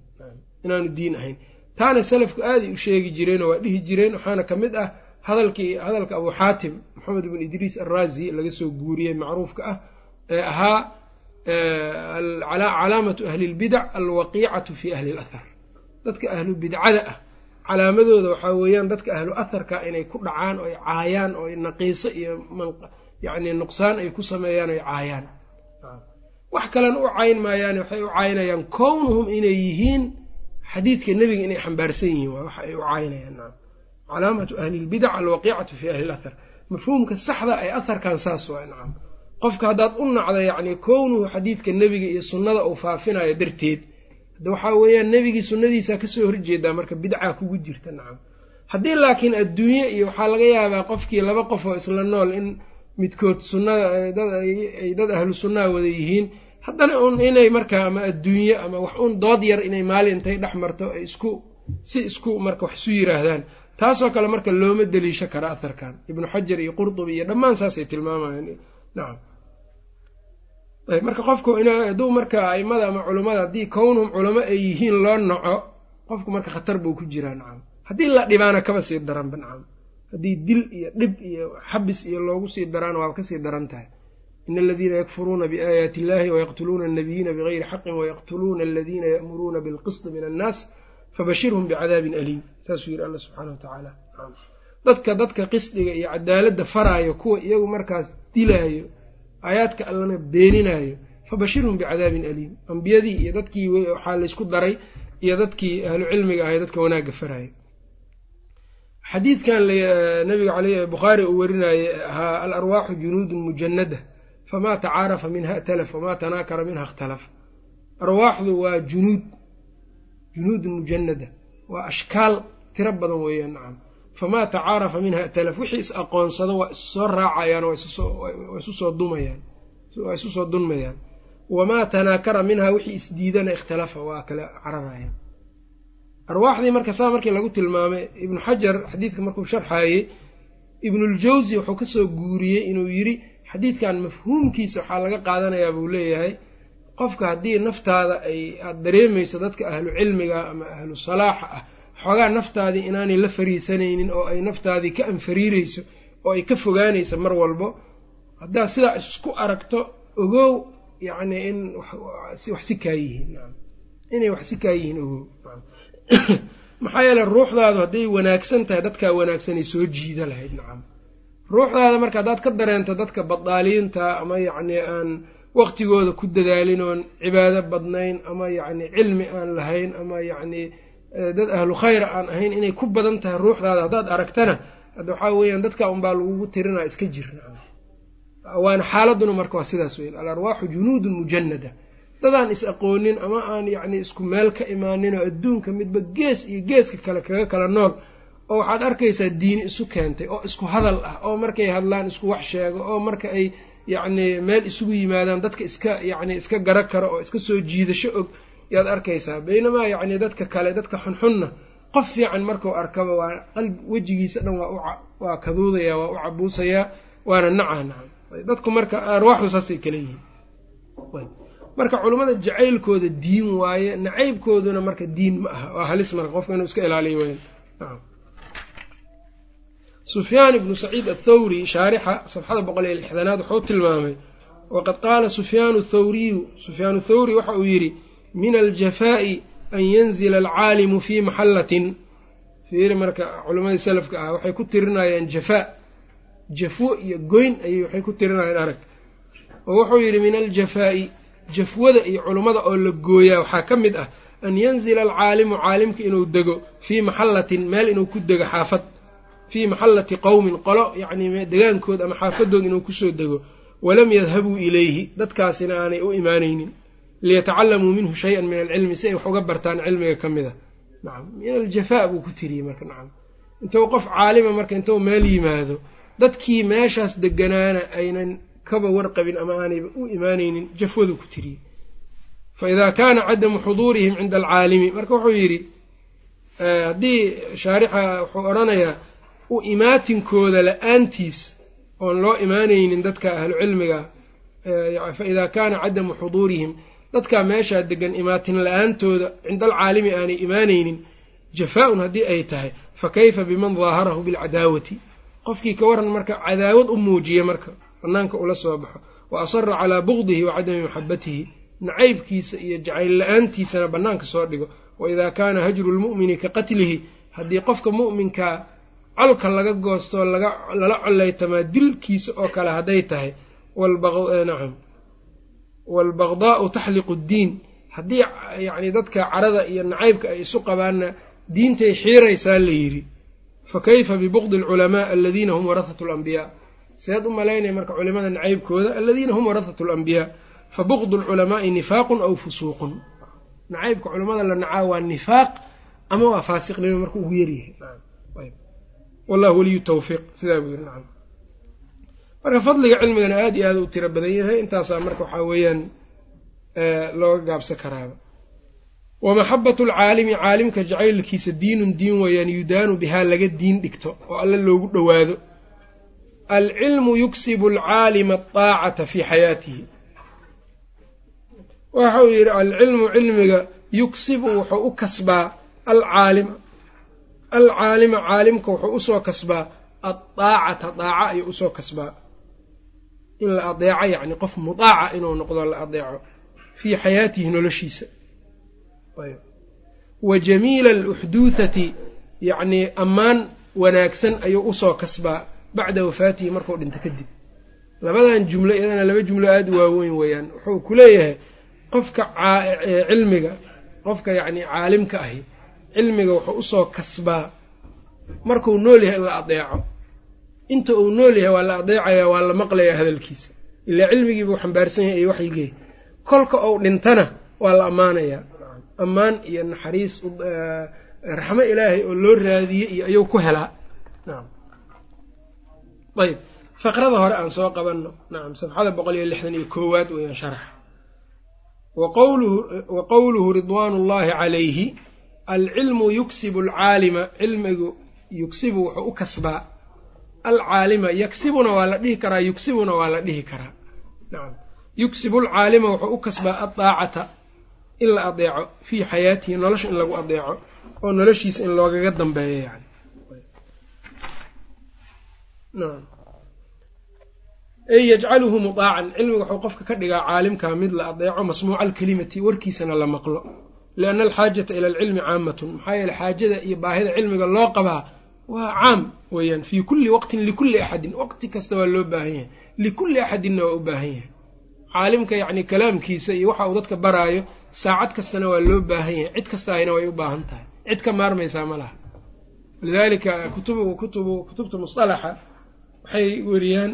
Inaanu diin ahayn. Taana salafku aaday u sheegi jireenoo waa dhihi jireen waxaana ka mid ah hadalkii hadalka abuu xaatim maxamed ibn idriis araazi laga soo guuriyey macruufka ah ee ahaa calaamatu ahli lbidac alwaqiicatu fi ahli lathar dadka ahlu bidcada ah calaamadooda waxaa weeyaan dadka ahlu atharka inay ku dhacaan oo ay caayaan oo naqiiso iyo yacni nuqsaan ay ku sameeyaan oy caayaan wax kalena u cayn maayaane waxay u caynayaan. Kownuhum inay yihiin xadiidka nebiga inay xambaarsan yihiin waa waxa ay u caynayaan nacam calaamatu ahli lbidac alwaqiicatu fi ahli lathar mafhuumka saxda ay atharkan saas waa nacam qofka haddaad u nacda yacni kownuhu xadiidka nebiga iyo sunnada uu faafinayo darteed hadda waxaa weeyaan nebigii sunnadiisaa ka soo horjeedaa marka bidcaa kugu jirta nacam haddii laakiin adduunye iyo waxaa laga yaabaa qofkii laba qof oo isla nool in midkood sunnada ay dad ahlu sunnaha wada yihiin. Haddana un inay markaa ama adduunye ama wax un dood yar inay maalin intay dhex marto ay isku si isku marka wax isu yiraahdaan. Taasoo kale marka looma deliisho kara atharkan ibnu xajar iyo qurtubi iyo dhammaan saasay tilmaamayaan. Nacam marka qofku hadduu marka aimada ama culummada haddii kownhum culamo ay yihiin loo naco qofku marka khatar buu ku jiraa nacam haddii la dhibaana kaba sii daranba nacam haddii dil iyo dhib iyo xabis iyo loogu sii daraan waaba ka sii daran tahay. In aladiina yakfuruuna biaayaati illahi wayaqtuluuna annabiyiina bigayri xaqin wayaqtuluuna aladiina ya'muruuna bilqisti min annaas fabashirhum bicadaabin aliim. Saasuu yidhi alla subxaana wa tacaala dadka dadka qisdiga iyo cadaaladda faraayo kuwa iyagu markaas dilaayo aayaadka allana beeninaayo fabashirhum bicadaabin aliim. Ambiyadii iyo dadkii waxaa laysku daray iyo dadkii ahlu cilmiga ahay dadka wanaagga faraayo xadiidkan nabiga bukhaari uu warinaaye ahaa alarwaaxu junuudun mujanada famaa tacaarafa minha talaf wamaa tanaakara minha ikhtalaf. Arwaaxdu waa junuud junuudun mujanada waa ashkaal tiro badan weeyaan nacam famaa tacaarafa minha talaf wixii is aqoonsado waa isu soo raacayaan waa isu soo dumayaan waa isu soo dunmayaan. Wamaa tanaakara minha wixii isdiidana ikhtalafa waa kala cararayaan arwaaxdii marka saa markii lagu tilmaamay ibnu xajar xadiidka markuu sharxaayey ibnuljawsi wuxuu ka soo guuriyey inuu yidhi xadiidkan mafhuumkiisa waxaa laga qaadanayaa buu leeyahay qofka haddii naftaada ay aada dareemayso dadka ahlu cilmiga ama ahlu salaaxa ah xoogaa naftaadii inaanay la fariisanaynin oo ay naftaadii ka anfariireyso oo ay ka fogaanayso mar walbo haddaad sidaa isku aragto ogow yacni in wax si kaa yihiin inay wax si kaa yihiin ogow maxaa yeele ruuxdaadu hadday wanaagsan tahay dadkaa wanaagsanay soo jiida lahayd nacam. Ruuxdaada marka haddaad ka dareento dadka badaaliinta ama yacni aan waqtigooda ku dadaalin oon cibaado badnayn ama yacni cilmi aan lahayn ama yacni dad ahlu khayra aan ahayn inay ku badan tahay ruuxdaada haddaad aragtana hadda waxaa weeyaan dadka unbaa lagugu tirinaa iska jir waana xaaladuna marka waa sidaas weyn alarwaaxu junuudun mujanada dadaan is aqoonin ama aan yacni isku meel ka imaanin oo adduunka midba gees iyo geeska kale kaga kala nool oo waxaad arkaysaa diini isu keentay oo isku hadal ah oo markay hadlaan isku wax sheego oo marka ay yacni meel isugu yimaadaan dadka iska yacni iska gara karo oo iska soo jiidasho og yaad arkaysaa. Baynamaa yacni dadka kale dadka xunxunna qof fiican markuu arkaba waa qalbi wejigiisa dhan waa waa kaduudayaa waa u cabuusayaa waana nacaa nacam. Dadku marka arwaaxdu saasay kala yihiin marka culummada jacaylkooda diin waaye nacaybkooduna marka diin ma aha. Waa halis marka qofka inuu iska ilaaliyo nacam sufyaan ibnu saciid athawri shaarixa safxada boqol iyo lixdanaad wuxuu tilmaamay waqad qaala sufyaanu thawriyu. Sufyaanu thawri waxa uu yidhi min aljafaa'i an yanzila alcaalimu fii maxallatin fiiri marka culammadii salafka ah waxay ku tirinayaan jafaa. Jafwo iyo goyn ayay waxay ku tirinayaan arag. Oo wuxuu yidhi min aljafaa'i jafwada iyo culummada oo la gooyaa waxaa ka mid ah an yanzila alcaalimu caalimka inuu dego fii maxallatin meel inuu ku dego xaafad. Fii maxallati qowmin qolo yacnii degaankood ama xaafadood inuu ku soo dego. Walam yadhabuu ilayhi dadkaasina aanay u imaanaynin. Liyatacalamuu minhu shay-an min alcilmi si ay wax uga bartaan cilmiga ka mid a nacam min aljafaa buu ku tiriyey marka nacam intuu qof caalima marka intuu meel yimaado dadkii meeshaas deganaana aynan kaba warqabin ama aanayba u imaanaynin jafwadu ku tiriyey fa idaa kaana cadamu xuduurihim cinda alcaalimi. Marka wuxuu yidhi haddii shaarixa wuxuu odhanayaa u imaatinkooda la'aantiis oon loo imaanaynin dadka ahlu cilmiga fa idaa kaana cadamu xuduurihim dadkaa meeshaa degan imaatin la'aantooda cinda alcaalimi aanay imaanaynin jafaa-un haddii ay tahay fa kayfa biman daaharahu bilcadaawati? Qofkii ka waran marka cadaawad u muujiya marka banaanka ula soo baxo. Wa asara calaa bugdihi wa cadami maxabatihi nacaybkiisa iyo jacayl la'aantiisana bannaanka soo dhigo. Wa idaa kaana hajru lmu'mini ka qatlihi haddii qofka mu'minkaa colka laga goostoo lala collaytamaa dilkiisa oo kale hadday tahay nacam waalbaqdaa'u taxliqu ddiin haddii yacni dadka carada iyo nacaybka ay isu qabaanna diintay xiiraysaa la yidhi. Fa kayfa bibugdi alculamaa aladiina hum warahatu alambiyaa seed u malaynaya marka culimada nacaybkooda aladiina hum warahatu alambiyaa fa bugdu alculamaa'i nifaaqun aw fusuuqun. Nacaybka culimmada la nacaa waa nifaaq ama waa faasiqnimo marka ugu yaryahay wallahu waliyu tawfiiq. Sidaa buu yiri nacam marka fadliga cilmigana aada iyo aada u tiro badan yahay intaasaa marka waxaa weeyaan looga gaabsan karaaba. Wa maxabatu alcaalimi caalimka jacaylkiisa diinun diin weeyaan yudaanu bihaa laga diin dhigto oo alle loogu dhowaado alcilmu yuksibu alcaalima adaacata fii xayaatihi waxa uu yidhi alcilmu cilmiga yuksibu wuxuu u kasbaa alcaalima alcaalima caalimka wuxuu u soo kasbaa addaacata daaca ayuu u soo kasbaa in la adeeco yacni qof mudaaca inuu noqdo la adeeco fii xayaatihi noloshiisa wa jamiila aluxduuthati yacnii ammaan wanaagsan ayuu u soo kasbaa bacda wafaatihi markuu dhinto kadib. Labadan jumlo iyadana laba jumlo aada u waaweyn weeyaan. Wuxuu ku leeyahay qofka cilmiga qofka yacni caalimka ahi cilmiga wuxuu u soo kasbaa. Markuu nool yahay in la adeeco. Inta uu nool yahay waa la adeecayaa waa la maqlayaa hadalkiisa. Ilaa cilmigiibuu xambaarsan yahay iyo waxyigee kolka uu dhintana waa la ammaanayaa. Ammaan iyo naxariis raxmo ilaahay oo loo raadiye iyo ayuu ku helaa ayb faqrada hore aan soo qabanno. Nacam safxada boqol iyo lixdan iyo koowaad weeyaan sharaxa wa qowluhu ridwaanu ullaahi calayhi alcilmu yuksibu alcaalima cilmigu yugsibu wuxuu u kasbaa. Alcaalima yaksibuna waa la dhihi karaa yugsibuna waa la dhihi karaa. Nacam yugsibu alcaalima wuxuu u kasbaa addaacata in la adeeco fii xayaatihi nolosha in lagu adeeco oo noloshiisa in loogaga dambeeyo yani ey yajcaluhu mudaacan cilmiga wuxuu qofka ka dhigaa caalimkaa mid la adeeco masmuuca alkelimati warkiisana la maqlo. Lianna alxaajata ila alcilmi caamatun. Maxaa yeele xaajada iyo baahida cilmiga loo qabaa waa caam weeyaan. Fii kulli waqtin likulli axadin. Waqti kasta waa loo baahan yahay. Likulli axadinna waa u baahan yahay. Caalimka yacni kalaamkiisa iyo waxa uu dadka baraayo saacad kastana waa loo baahan yahay. Cid kastaayna way u baahan tahay. Cid ka maarmaysaa ma laha. Lidaalika kutubu kutubu kutubta musalaxa waxay weriyaan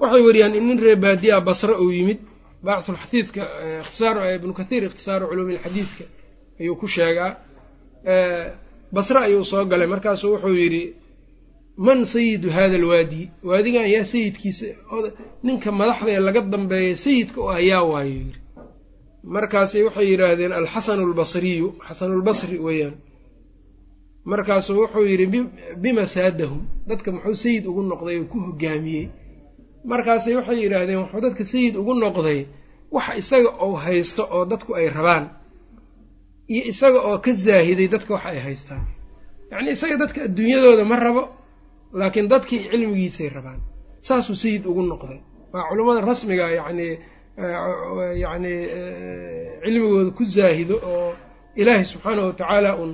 waxay weriyaan in nin reer baadiya basre uu yimid. Baaxulxadiidka ikhtisaar ibnu kathiir ikhtisaaru culuumi lxadiidka ayuu ku sheegaa. Basre ayuu soo galay markaasuu wuxuu yidhi man sayidu hada alwaadi waadigan yaa sayidkiisa ninka madaxda ee laga dambeeya sayidka u ayaa waayo yidhi markaasay waxay yidhaahdeen alxasanu albasriyu xasanulbasri weeyaan markaasuu wuxuu yidhi bima saadahum dadka muxuu sayid ugu noqday oo ku hogaamiyey markaasay waxay yidhaahdeen wuxuu dadka sayid ugu noqday waxa isaga oo haysto oo dadku ay rabaan iyo isaga oo ka zaahiday dadka waxa ay haystaan yacnii isaga dadka adduunyadooda ma rabo laakiin dadkii cilmigiisay rabaan saasuu sayid ugu noqday waa culummada rasmiga yacnii yacni cilmigooda ku zaahido oo ilaahay subxaanahu watacaala un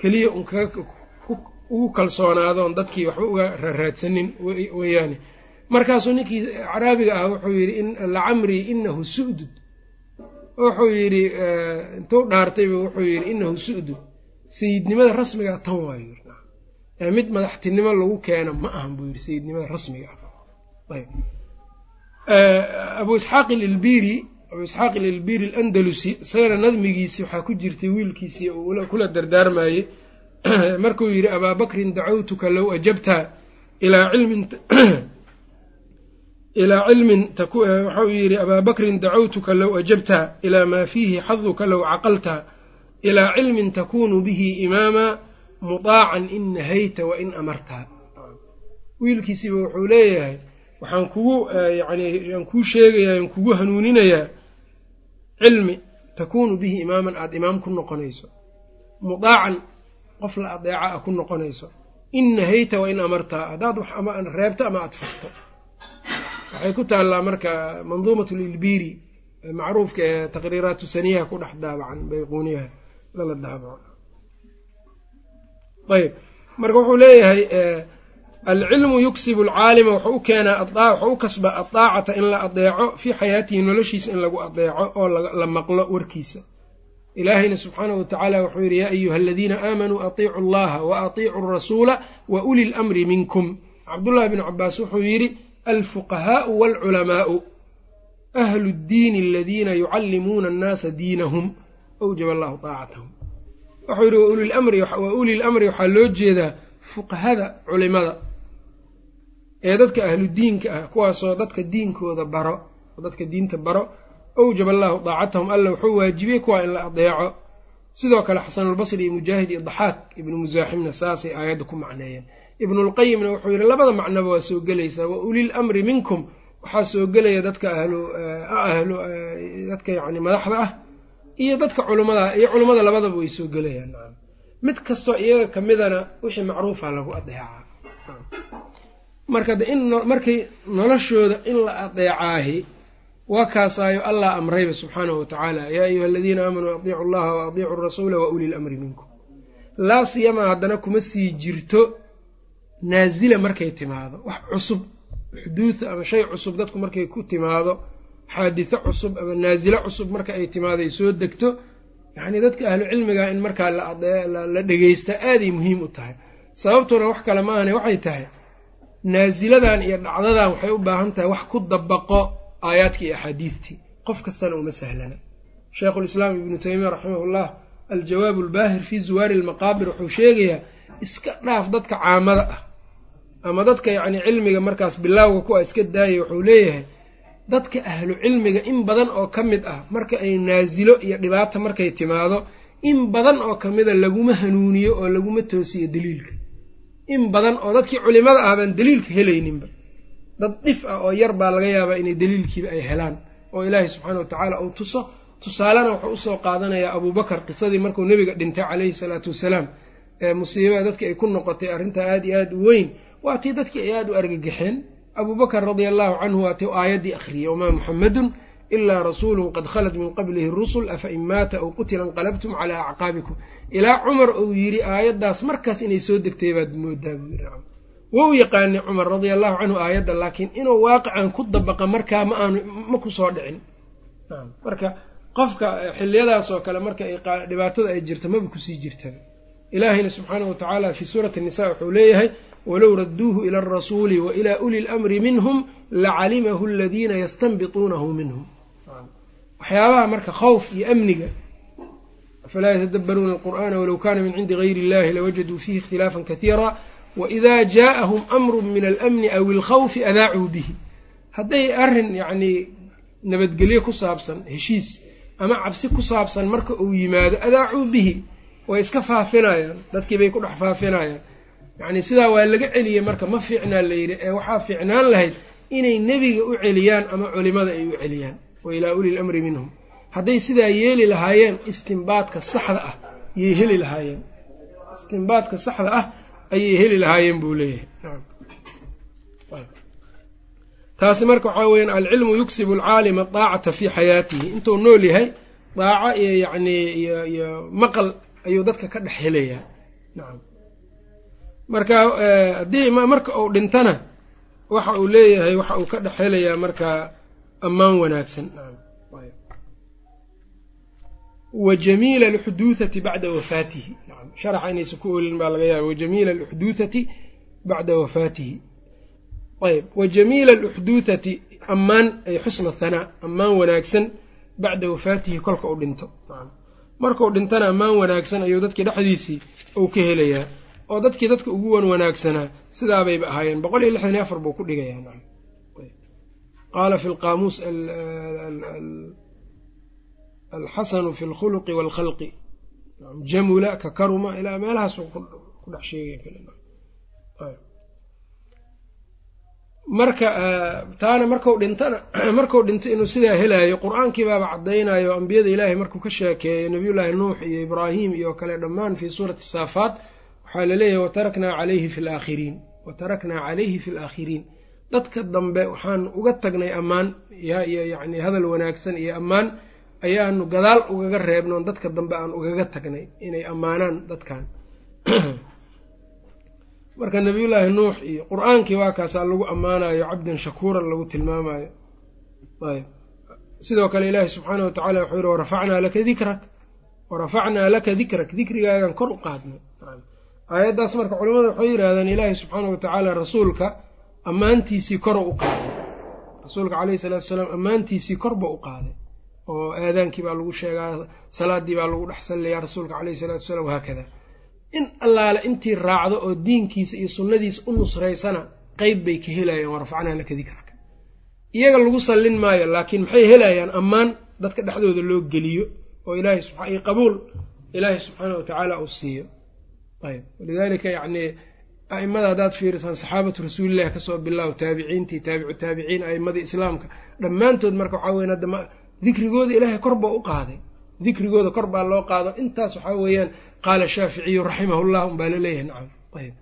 keliya un ugu kalsoonaado on dadkii waxba uga raaraadsanin weeyaane markaasuu ninkii caraabiga ah wuxuu yidhi lacamrii inahu su'dud. Wuxuu yidhi intuu dhaartayba wuxuu yidhi inahu su'dud. Sayidnimada rasmigaa tan waayo mid madaxtinimo lagu keeno ma ahan buu yidhi sayidnimada rasmiga ah. Abu isxaaq ililbiri abu isxaaq ililbiri alandalusi isagana nadmigiisi waxaa ku jirtay wiilkiisii uu kula dardaarmayey markuu yidhi abaa bakrin dacawtuka low ajabta ilaa cilmin ilaa cilmin waxau yidhi abaa dacawtuka low ajabta ilaa maa fiihi xaduka low caqalta ilaa cilmin takunu bihi imaama mudaacan in nahayta wa in amarta. Wiilkiisiiba wuxuu leeyahay waxaan kugu yani aan kuu sheegayaa aan kugu hanuuninayaa cilmi takuunu bihi imaaman aada imaam ku noqonayso. Mudaacan qof la adeeca a ku noqonayso. In nahayta wa in amarta haddaad wax ama reebto ama aada farto waxay ku taallaa marka manduumat lilbiri macruufka ee taqriiraatu saniyaha ku dhex daabacan bayquuniyaha lala daabaco. Ayb marka wuxuu leeyahay alcilmu yuksibu alcaalima wuxuu u keenaa wuxuu u kasba adaacata in la adeeco fii xayaatihi noloshiisa in lagu adeeco oo la maqlo warkiisa. Ilaahayna subxaanahu watacaala wuxuu yidhi yaa ayuha aladiina aamanuu atiicu allaha wa atiicu alrasuula wa uli lamri minkum. Cabdullahi bnu cabaas wuxuu yidhi alfuqahaau waalculamaau ahlu ddiini aladiina yucallimuuna annaasa diinahum awjaba allahu taacatahum. Wuxuu yidhi wa uli lamri waxaa loo jeedaa fuqahada culimada ee dadka ahlu diinka ah kuwaasoo dadka diinkooda baro dadka diinta baro awjaba allaahu daacatahum alla wuxuu waajibiyey kuwaa in la adeeco. Sidoo kale xasanulbasri iyo mujaahid iyo daxaak ibnu musaaximna saasay aayadda ku macneeyeen. Ibnulqayimna wuxuu yidhi labada macnoba waa soo gelaysaa wa ulil amri minkum waxaa soo gelaya dadka ahlu ahlu dadka yacni madaxda ah iyo dadka culimmada iyo culimmada labadaba way soo gelayaan mid kastoo iyaga ka midana wixii macruufa lagu adeecaa marka de in markay noloshooda in la adeecaahi waa kaasaayo allah amrayba subxaanahu watacaala yaa ayuha aladiina aamanuu adiicu allaha wa adiicu rasuula wa uli lamri minkum. Laa siyamaa haddana kuma sii jirto naasila markay timaado. Wax cusub xuduuda ama shay cusub dadku markay ku timaado xaaditho cusub ama naasilo cusub marka ay timaado ay soo degto yacnii dadka ahlu cilmiga in markaa la dhegeysta aaday muhiim u tahay. Sababtuna wax kale maahane waxay tahay naasiladan iyo dhacdadan waxay u baahan tahay wax ku dabaqo aayaadkii iyo axaadiidtii qof kastana uma sahlana. Sheikhulislaam ibnu taymiya raximahullah aljawaabu albaahir fii zuwaari almaqaabir wuxuu sheegayaa iska dhaaf dadka caamada ah. Ama dadka yacni cilmiga markaas bilaawga kuwa iska daayay wuxuu leeyahay dadka ahlu cilmiga in badan oo ka mid ah marka ay naasilo iyo dhibaata markay timaado in badan oo ka mida laguma hanuuniyo oo laguma toosiyo daliilka in badan oo dadkii culimada ah baan daliilka helayninba. Dad dhif ah oo yar baa laga yaabaa inay daliilkiiba ay helaan. Oo ilaahay subxaana wa tacaala uu tuso tusaalena wuxuu u soo qaadanayaa abuubakar qisadii markuu nebiga dhintay calayhi salaatu wasalaam. Ee musiibada dadki ay ku noqotay arrintaa aada iyo aada u weyn waa tii dadkii ay aada u argagaxeen abuubakar radia allahu canhu waa tii aayaddii akhriyey wamaa muxamedun ilaa rasuulun qad khalat min qablihi rusul afa in maata aw qutila inqalabtum calaa acqaabikum ilaa cumar uu yidhi aayaddaas markaas inay soo degtay baad moodaa buu yidhi wou yaqaanay cumar radia allahu canhu aayadda laakiin inuu waaqican ku dabaqa markaa ma aanu ma ku soo dhicin. Marka qofka xiliyadaas oo kale marka dhibaatada ay jirto maba ku sii jirtaa ilaahayna subxaanahu watacaala fii suurati nisa wuxuu leeyahay walow radduuhu ila alrasuuli wa ilaa uli lamri minhum lacalimahu aladiina yastanbituunahu minhum. Waxyaabaha marka khawf iyo amniga afalaa yatadabbaruuna alqur'ana walow kana min cindi gayri illahi lawajaduu fiihi ikhtilaafan katiira waida jaaءahum amru min alamni aw ilkhawfi adaacuu bihi hadday arrin yacnii nabadgelyo ku saabsan heshiis ama cabsi ku saabsan marka uu yimaado adaacuu bihi way iska faafinayaan dadkii bay ku dhex faafinayaan yacni sidaa waa laga celiyey marka ma fiicnaa la yidhi ee waxaa fiicnaan lahayd inay nebiga u celiyaan ama culimada ay u celiyaan wa ilaa uli lamri minhum hadday sidaa yeeli lahaayeen istimbaadka saxda ah yay heli lahaayeen. Istimbaadka saxda ah ayay heli lahaayeen buu leeyahay. Taasi marka waxaa weyaan alcilmu yuksibu alcaalima daacata fii xayaatihi. Intuu nool yahay daaco iyo yacni iyo iyo maqal ayuu dadka ka dhex helayaa. Nacam marka haddii marka uu dhintana waxa uu leeyahay waxa uu ka dhex helayaa markaa ammaan wanaagsan. Wa jamiila alxuduuthati bacda wafaatihi. Sharaxa inaysa ku olin baa laga yaaba wajamiila aluxduuthati bacda wafaatihi. Ayb wa jamiila aluxduuthati ammaan ay xusna hanaa ammaan wanaagsan bacda wafaatihi kolka u dhinto. Markuu dhintana ammaan wanaagsan ayuu dadkii dhexdiisii uu ka helayaa. Oo dadkii dadka ugu wan wanaagsanaa sidaabayba ahaayeen. Boqol iyo lixdan iyo afar buu ku dhigayaa qaala fi lqaamuus alxasanu fi lkhuluqi waalkhalqi jamula ka karuma ilaa meelahaas ku dhex sheegay marka taana marku dhintana markuu dhinto inuu sidaa helaayo qur'aankii baaba caddaynayo ambiyada ilaahay markuu ka sheekeeyo nabiyullaahi nuux iyo ibraahim iyo kale dhammaan fii suurati saafaat waxaa la leeyahay wataraknaa calayhi fi laakhiriin wataraknaa calayhi fi laakhiriin dadka dambe waxaan uga tagnay ammaan iyo yacni hadal wanaagsan iyo ammaan ayaanu gadaal ugaga reebnoon dadka dambe aan ugaga tagnay inay ammaanaan dadkan marka nabiyullaahi nuux iyo qur'aankii waa kaasaa lagu ammaanayo cabdan shakuuran lagu tilmaamayo ayb sidoo kale ilaahi subxaanah watacala wuxuu yihi warafacnaa laka dikrak warafacnaa laka dikrak. Dikrigaagan kor u qaadnay aayaddaas marka culamada waxay yidhahdeen ilaahi subxaana watacaala rasuulka ammaantiisii koro u qaaday. Rasuulka caleyhi salaatu salaam ammaantiisii korba u qaaday oo aadaankii baa lagu sheegaa salaadii baa lagu dhex salliyaa rasuulka caleyhi salaatu salaam wahaakada in allaale intii raacdo oo diinkiisa iyo sunnadiisa u nusraysana qeyb bay ka helayaan warafacnaa laka dikraka iyaga lagu sallin maayo laakiin maxay helayaan? Ammaan dadka dhexdooda loo geliyo oo ilaahay iyo qabuul ilaahay subxaana watacaala uu siiyo. Ayb walidaalika yacnii a'imada haddaad fiirisaan saxaabatu rasuulillahi ka soo bilaabo taabiciintii taabicu taabiciin a'immadii islaamka dhammaantood marka waxaa weyan hadda dikrigooda ilaahay kor baa u qaaday. Dikrigooda kor baa loo qaado. Intaas waxaa weeyaan qaala shaaficiyu raximahullah unbaa la leeyahay nacam ayb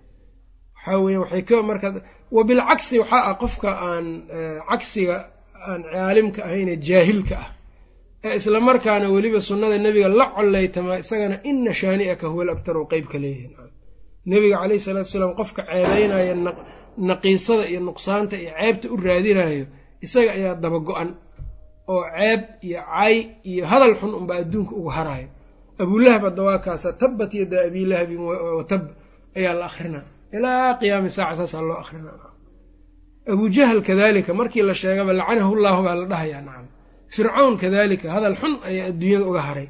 waxaa weya waxay ka marka wa bilcagsi waxaa ah qofka aan cagsiga aan caalimka ahayne jaahilka ah. Ee isla markaana weliba sunnada nebiga la collaytamaa isagana ina shaani'aka huwa alabtaru qeybka leeyahay. Nacam. Nebiga caleyhi salaatu salaam qofka ceebeynaya naqiisada iyo nuqsaanta iyo ceebta u raadinayo isaga ayaa daba go-an oo ceeb iyo cay iyo hadal xun unbaa adduunka uga haraayo abulahab hadda waa kaasa tabbat yada abilahabin watab ayaa la akrinaa ilaa qiyaami saaca saasaa loo akrinaa abujahl kadalika markii la sheegaba lacanahu llahu baa la dhahayaa nacam. Fircawn kadalika hadal xun ayaa adduunyada uga haray.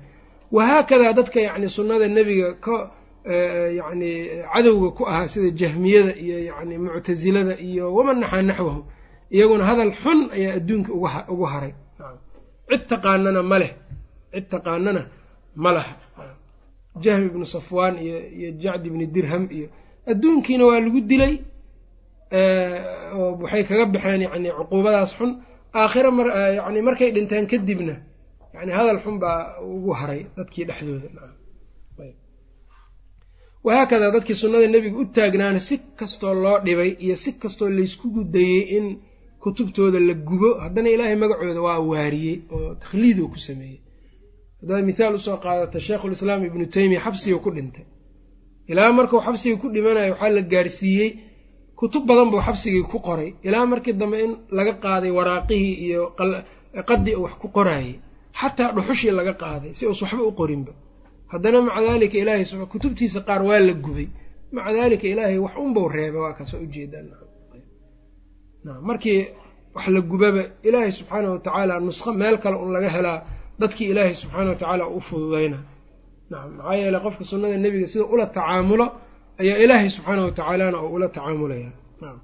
Wahaakadaa dadka yacni sunnada nebiga ka yacni cadowga ku ahaa sida jahmiyada iyo yacni muctasilada iyo waman naxaa naxwahu iyaguna hadal xun ayaa adduunka ugu haray cid taqaanana ma leh. Cid taqaanana ma laha jahmi ibnu safwaan iyo iyo jacdi ibni dirham iyo adduunkiina waa lagu dilay oo waxay kaga baxeen yacni cuquubadaas xun. Aakhira mar yani markay dhinteen kadibna yani hadal xun baa ugu haray dadkii dhexdooda. Wahaakadaa dadkii sunnada nebiga u taagnaana si kastoo loo dhibay iyo si kastoo laysku gudayey in kutubtooda la gubo haddana ilaahay magacooda waa waariyey oo takhliiduu ku sameeyey. Haddaad mithaal u soo qaadata sheikhulislaam ibnu teymiya xabsiga ku dhintay. Ilaa markuu xabsigii ku dhimanayo waxaa la gaarsiiyey kutub badan buu xabsigii ku qoray. Ilaa markii dambe in laga qaaday waraaqihii iyo qadi uu wax ku qoraayey xataa dhuxushii laga qaaday si uus waxba u qorinba. Haddana maca daalika ilaahay kutubtiisa qaar waa la gubay. Maca daalika ilaahay wax unbau reeba waa kaasoo ujeedaan markii wax la gubaba ilaahay subxaana wa tacaala nusqo meel kale un laga helaa dadkii ilaahay subxaana wa tacaala u fududayna nacam maxaa yeele qofka sunnada nebiga sida ula tacaamulo ayaa ilaahay subxaana wa tacaalana oo ula tacaamulaya nacam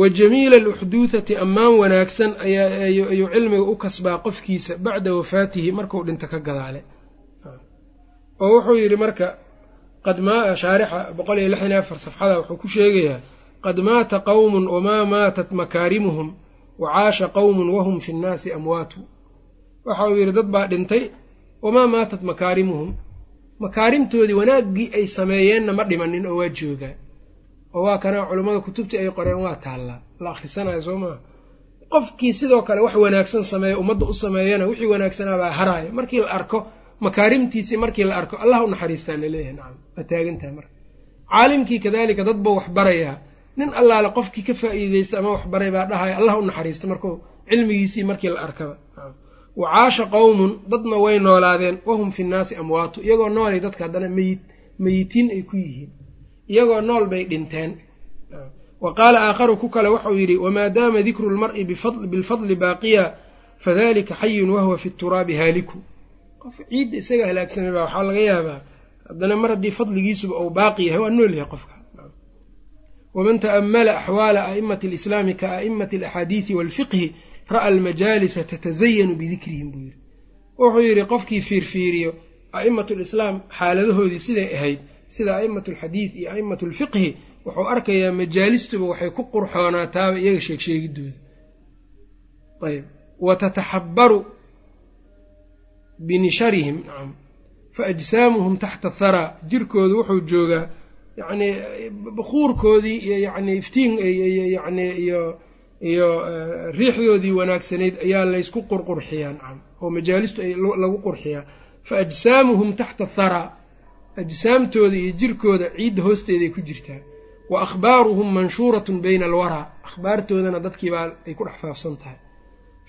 wa jamiila aluxduuthati ammaan wanaagsan ayaayuu cilmiga u kasbaa qofkiisa bacda wafaatihi markuu dhinto ka gadaale. Oo wuxuu yidhi marka shaarixa boqol iyo lixdan iyo afar safxada wuxuu ku sheegayaa qad maata qowmun wamaa maatat makaarimuhum wa caasha qowmun wahum fi nnaasi amwaatu. Waxa uu yidhi dad baa dhintay wamaa maatat makaarimuhum. Makaarimtoodii wanaaggii ay sameeyeenna ma dhimanin oo waa joogaa. Oo waa kana culummada kutubtii ay qoreen waa taallaa la akhrisanayo soo maaha qofkii sidoo kale wax wanaagsan sameeya ummadda u sameeyana wixii wanaagsanabaa haraaya. Markii la arko makaarimtiisii markii la arko allah u naxariistaa la leeyahay nacam waa taagantahay marka. Caalimkii kadaalika dad buu wax barayaa. Nin allaale qofkii ka faa'iideysta ama wax baray baa dhahaya allah u naxariista markuu cilmigiisii markii la arkaba. Wa caasha qowmun dadna way noolaadeen wahum fi nnaasi amwaatu iyagoo noolay dadka haddana meyit meyitiin ay ku yihiin. Iyagoo nool bay dhinteen. Wa qaala aakharu ku kale waxau yidhi wamaa daama dikru lmar'i bilfadli baaqiya fadalika xayun wahuwa fi turaabi haaliku qof ciidda isaga halaagsamay baa waxaa laga yaabaa haddana mar haddii fadligiisuba uu baaqi yahay waa nool yahay qofka. Waman ta'ammala axwaala a'imati alislaami ka a'imati alaxaadiidi waalfiqhi ra'a almajaalisa tatazayanu bidikrihim buu yidhi. Wuxuu yidhi qofkii fiirfiiriyo a'imatu lislaam xaaladahoodii siday ahayd sida a'imatu alxadiid iyo a'imatu alfiqhi wuxuu arkayaa majaalistuba waxay ku qurxoonaataaba iyaga sheegsheegidooda. Ayb wa tataxabbaru binisharihim fa ajsaamuhum taxta tharaa jirkooda wuxuu joogaa yacnii bukuurkoodii iyo yacni iftiin yani iyo iyo riixdoodii wanaagsanayd ayaa laysku qurqurxiyaa nacam oo majaalistu lagu qurxiyaa. Fa ajsaamuhum taxta tharaa ajsaamtooda iyo jirkooda ciidda hoosteeday ku jirtaa. Wa akhbaaruhum manshuuratun bayna alwaraa akhbaartoodana dadkiibaa ay ku dhex faafsan tahay.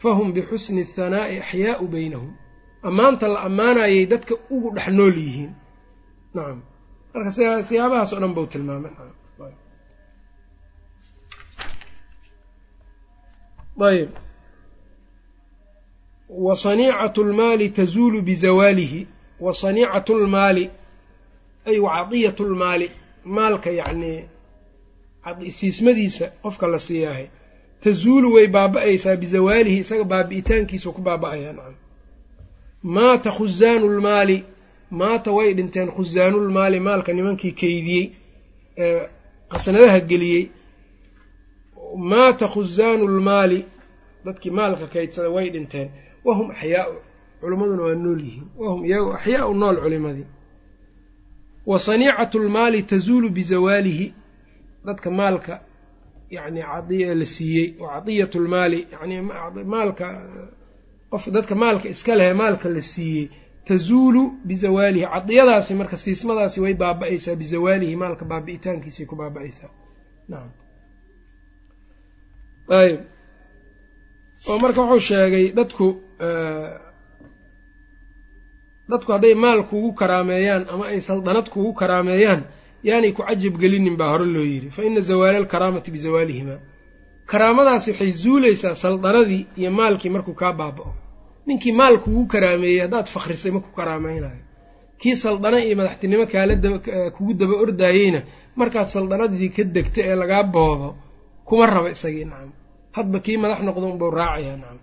Fahum bixusni athanaa'i axyaau baynahum ammaanta la ammaanayay dadka ugu dhex nool yihiin. Nacam marka siyaabahaas oo dhan bau tilmaamay. Ayb. Wa saniicatu lmaali tazuulu bizawaalihi wa saniicatu lmaali ay wa cadiyatu lmaali maalka yacnii siismadiisa qofka la siiyahay tazuulu way baaba-aysaa bizawaalihi isaga baabi'itaankiisu ku baaba-ayaa. Nacam maata khusaanu lmaali maata way dhinteen khusaanulmaali maalka nimankii keydiyey ee qasnadaha geliyey. Maata khusaanu lmaali dadkii maalka kaydsada way dhinteen. Wahum axyaau culimmaduna waa nool yihiin. Wahum iyago axyaau nool culimadii wa saniicatu lmaali tazuulu bizawaalihi dadka maalka yacni cadiya la siiyey wa cadiyatu lmaali yani maalka qof dadka maalka iska lehe maalka la siiyey tazuulu bizawaalihi cadiyadaasi marka siismadaasi way baaba-aysaa bizawaalihi maalka baabi'itaankiisay ku baaba-aysaa. Nacam ayb oo marka wuxuu sheegay dadku dadku hadday maal kugu karaameeyaan ama ay saldanad kugu karaameeyaan yaanay ku cajab gelinin baa hore loo yidhi. Fa ina zawaala alkaraamati bizawaalihimaa karaamadaasi waxay zuulaysaa saldanadii iyo maalkii markuu kaa baaba-o. Ninkii maal kugu karaameeyey haddaad fakrisay ma ku karaameynayo. Kii saldana iyo madaxtinimo kaala kugu daba ordaayeyna markaad saldanadii ka degto ee lagaa boobo kuma raba isagii nacam. Hadba kii madax noqdo unbuu raacayaa nacam.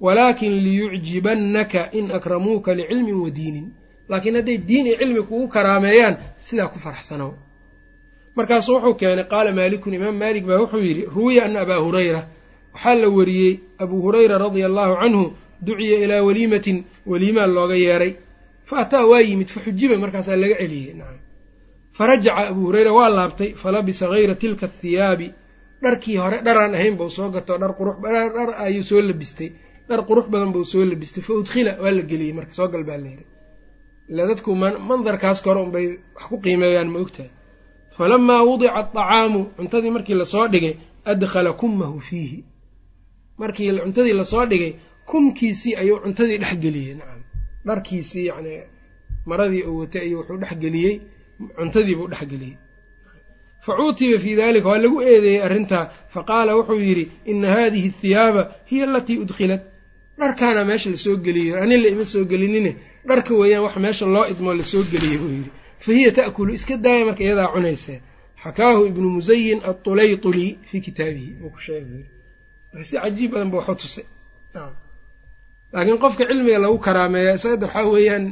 Walaakin liyucjibannaka in akramuuka licilmin wa diinin. Laakiin hadday diin iyo cilmi kugu karaameeyaan sidaa ku faraxsanow markaasu wuxuu keenay qaala maalikun imaam maalik baa wuxuu yidhi ruwiya ana abaa hurayra. Waxaa la wariyey abuu hurayra radia allaahu canhu duciya ilaa waliimatin waliimaa looga yeeray. Fa ataa waa yimid fa xujiba markaasaa laga celiyey nacam farajaca abuu hureyra waa laabtay falabisa hayra tilka athiyaabi dharkii hore dharaan ahayn buu soo gato dhar qurux dhar ayuu soo labistay. Dhar qurux badan buu soo labistay fa udkhila waa la geliyey marka soo gal baa layidhi ila dadku mandarkaas ka hore unbay wax ku qiimeeyaan ma ogtahay falamaa wudica aطacaamu cuntadii markii la soo dhigay adkhala kummahu fiihi markii cuntadii la soo dhigay kumkiisii ayuu cuntadii dhexgeliyey nacam dharkiisii yacni maradii uu watay ayuu wuxuu dhexgeliyey cuntadiibuu dhexgeliyey fa cuutiba fii dalika waa lagu eedeeyey arrintaa. faqaala wuxuu yidhi ina hadihi athiyaaba hiya alatii udkhilat dharkaana meesha la soo geliyey ani la ima soo gelinine. dharka weeyaan wax meesha loo idmoo la soo geliyey buu yidhi fa hiya ta'kulu iska daaya marka iyadaa cunaysa xakaahu ibnu musayin aطulayطuli fii kitaabihi uu ku sheegay si cajiib badan ba waxu tusay laakiin qofka cilmiga lagu karaameeya isagada waxaa weeyaan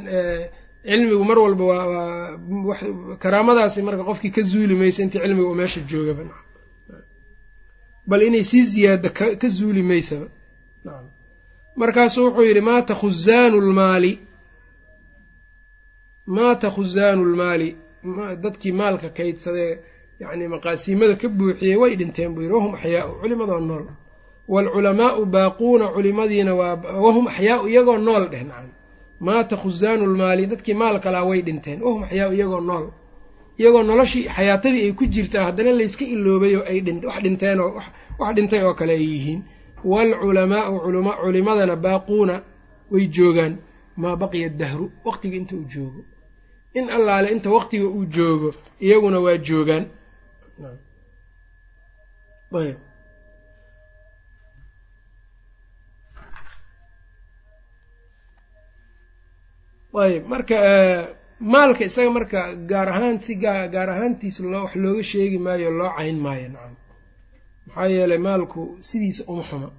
cilmigu mar walba waa karaamadaasi marka qofkii ka zuuli maysa intii cilmiga uu meesha joogaba bal inay sii ziyaada ka zuuli maysaba markaasuu wuxuu yidhi maata khuzaanu lmaali maata khuzaanu lmaali dadkii maalka kaydsadee yacni maqaasiimada ka buuxiyey way dhinteen buu yidhi wahum axyaau culimadoo nool. Waalculamaau baaquuna culimadiina waa wahum axyaau iyagoo nool dheh nacam. Maata khuzaanu lmaali dadkii maalka lahaa way dhinteen wahum axyaau iyagoo nool. Iyagoo noloshii xayaatadii ay ku jirtaa haddana layska iloobay oo ay wax dhinteen oo wax dhintay oo kale ay yihiin. Waalculamaau culimadana baaquuna way joogaan. Maa baqiya dahru waqtiga inta uu joogo in allaale inta waqtiga uu joogo iyaguna waa joogaan. Ayb ayb marka maalka isaga marka gaar ahaan si gaar ahaantiisa loo wax looga sheegi maayo loo cayn maayo nacam maxaa yeelay maalku sidiisa uma xuma.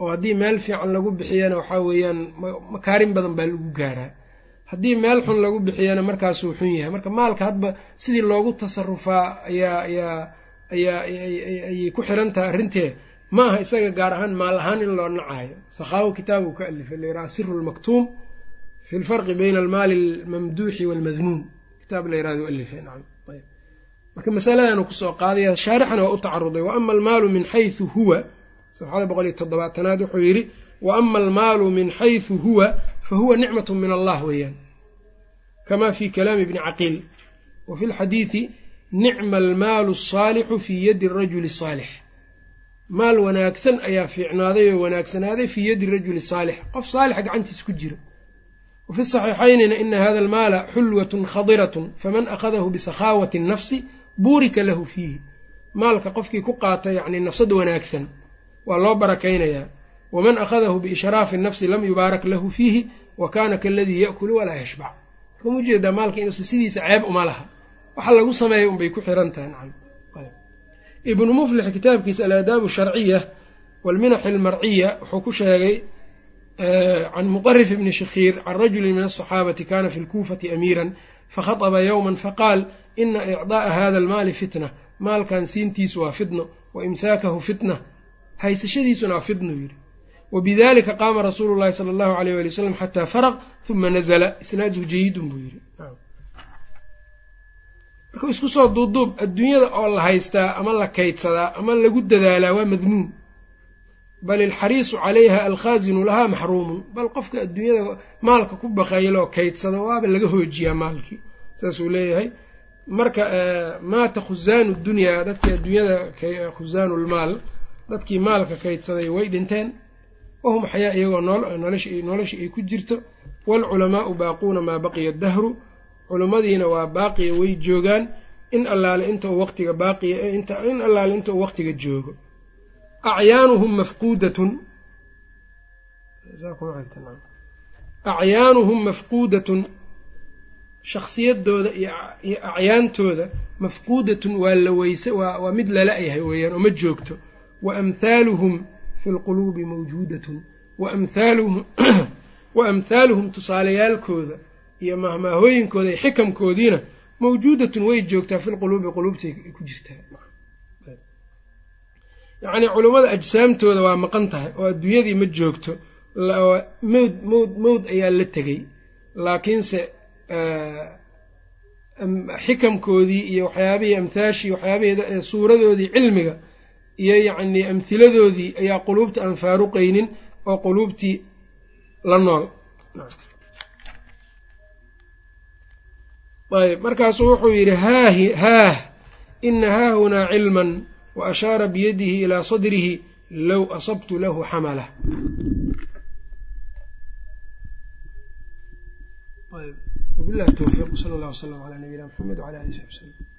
Oo haddii meel fiican lagu bixiyana waxaa weeyaan makaarin badan baa lagu gaaraa haddii meel xun lagu bixiyana markaasuu xun yahay. Marka maalka hadba sidii loogu tasarufaa ayaa ayaa ayaa ayay ku xiran tahay arrintee ma aha isaga gaar ahaan maal ahaan in loo nacayo. Sakhaawo kitaabu ka alifay layidhaha siru lmaktuum fi lfarqi bayna almaali almamduuxi waalmadmuum kitaab la yiraahdo alifay nacam. Marka masaladan ku soo qaadaya shaarixana waa u tacaruday. Wa ama almaalu min xaysu huwa safxada boqol iyo toddobaatanaad wuxuu yidhi wa almaalu min xaysu huwa fa huwa nicmat min allah weeyaan kama fi kalaami bni caqiil wa fi lxadiidi nicma almaalu asaalixu fii yadi arajuli asaalix maal wanaagsan ayaa fiicnaaday oo wanaagsanaaday fii yadi rajuli saalix qof saalixa gacantiisa ku jira wa fi saxiixaynina ina hada almaala xulwatun khadiratun faman akhadahu bisakhaawati nafsi buurika lahu fiihi maalka qofkii ku qaata yacni nafsad wanaagsan waa loo barakaynayaa waman akhadahu biishraafi nafsi lam yubaarak lahu fiihi wa kaana kaladii ya'kulu walaa yashbac waxum u jeedaa maalka inuusa sidiisa ceeb uma laha waxa lagu sameeya unbay ku xiran tahay nacam ibnu muflix kitaabkiisa alaadaab asharciya walminax almarciya wuxuu ku sheegay can muqarif ibni shakhiir can rajuli min asaxaabati kana fi lkuufati amiiran fakhaطba yowma faqaal ina icdaa'a hada almaali fitna maalkan siintiisu waa fitno wa imsaakahu fitna haysashadiisuna waa fitnu yidhi wabidalika qaama rasuulu llahi sala allahu alayh wali wasalam xataa faraq huma nazla isnaaduhu jayidun buu yidhi markuu isku soo duuduub adduunyada oo la haystaa ama la kaydsadaa ama lagu dadaalaa waa madmuum bal ilxariisu calayha alkhaasinu lahaa maxruumun bal qofka adduunyada maalka ku baqayloo kaydsado waaba laga hoojiyaa maalkii saasuu leeyahay marka maata khusaanu dunyaa dadkii adduunyada khusaanu lmaal dadkii maalka kaydsaday way dhinteen wahum axyaa iyagoo noloshii ay ku jirto waalculamaau baaquuna maa baqiya dahru culimmadiina waa baaqiya way joogaan in allaale inta uu waqtiga baaqiya in allaale inta uu waqtiga joogo acyaanuhum mafquudatun acyaanuhum mafquudatun shaksiyadooda iyo acyaantooda mafquudatun waa la weyse waa mid lala-yahay weeyaan oo ma joogto wa amhaaluhum fi lquluubi mawjuudatun wa amhaaluhum tusaaleyaalkooda iyo mahmaahooyinkooda iyo xikamkoodiina mawjuudatun way joogtaa fi lquluubi quluubtay ku jirtaa yacnii culummada ajsaamtooda waa maqan tahay oo adduunyadii ma joogto mowd mowd mowd ayaa la tegey laakiinse xikamkoodii iyo waxyaabihii amhaashii waxyaabihii suuradoodii cilmiga iyo yacnii amhiladoodii ayaa quluubta aan faaruqaynin oo quluubtii la nool. Ayb markaasuu wuxuu yidhi haahi haah ina haahunaa cilman wa ashaara biyadihi ilaa sadrihi low asabtu lahu xamala. Wabilahi towfiiq sala allah wslam calaa nabiyina mxamed wcala ali saxbi wslm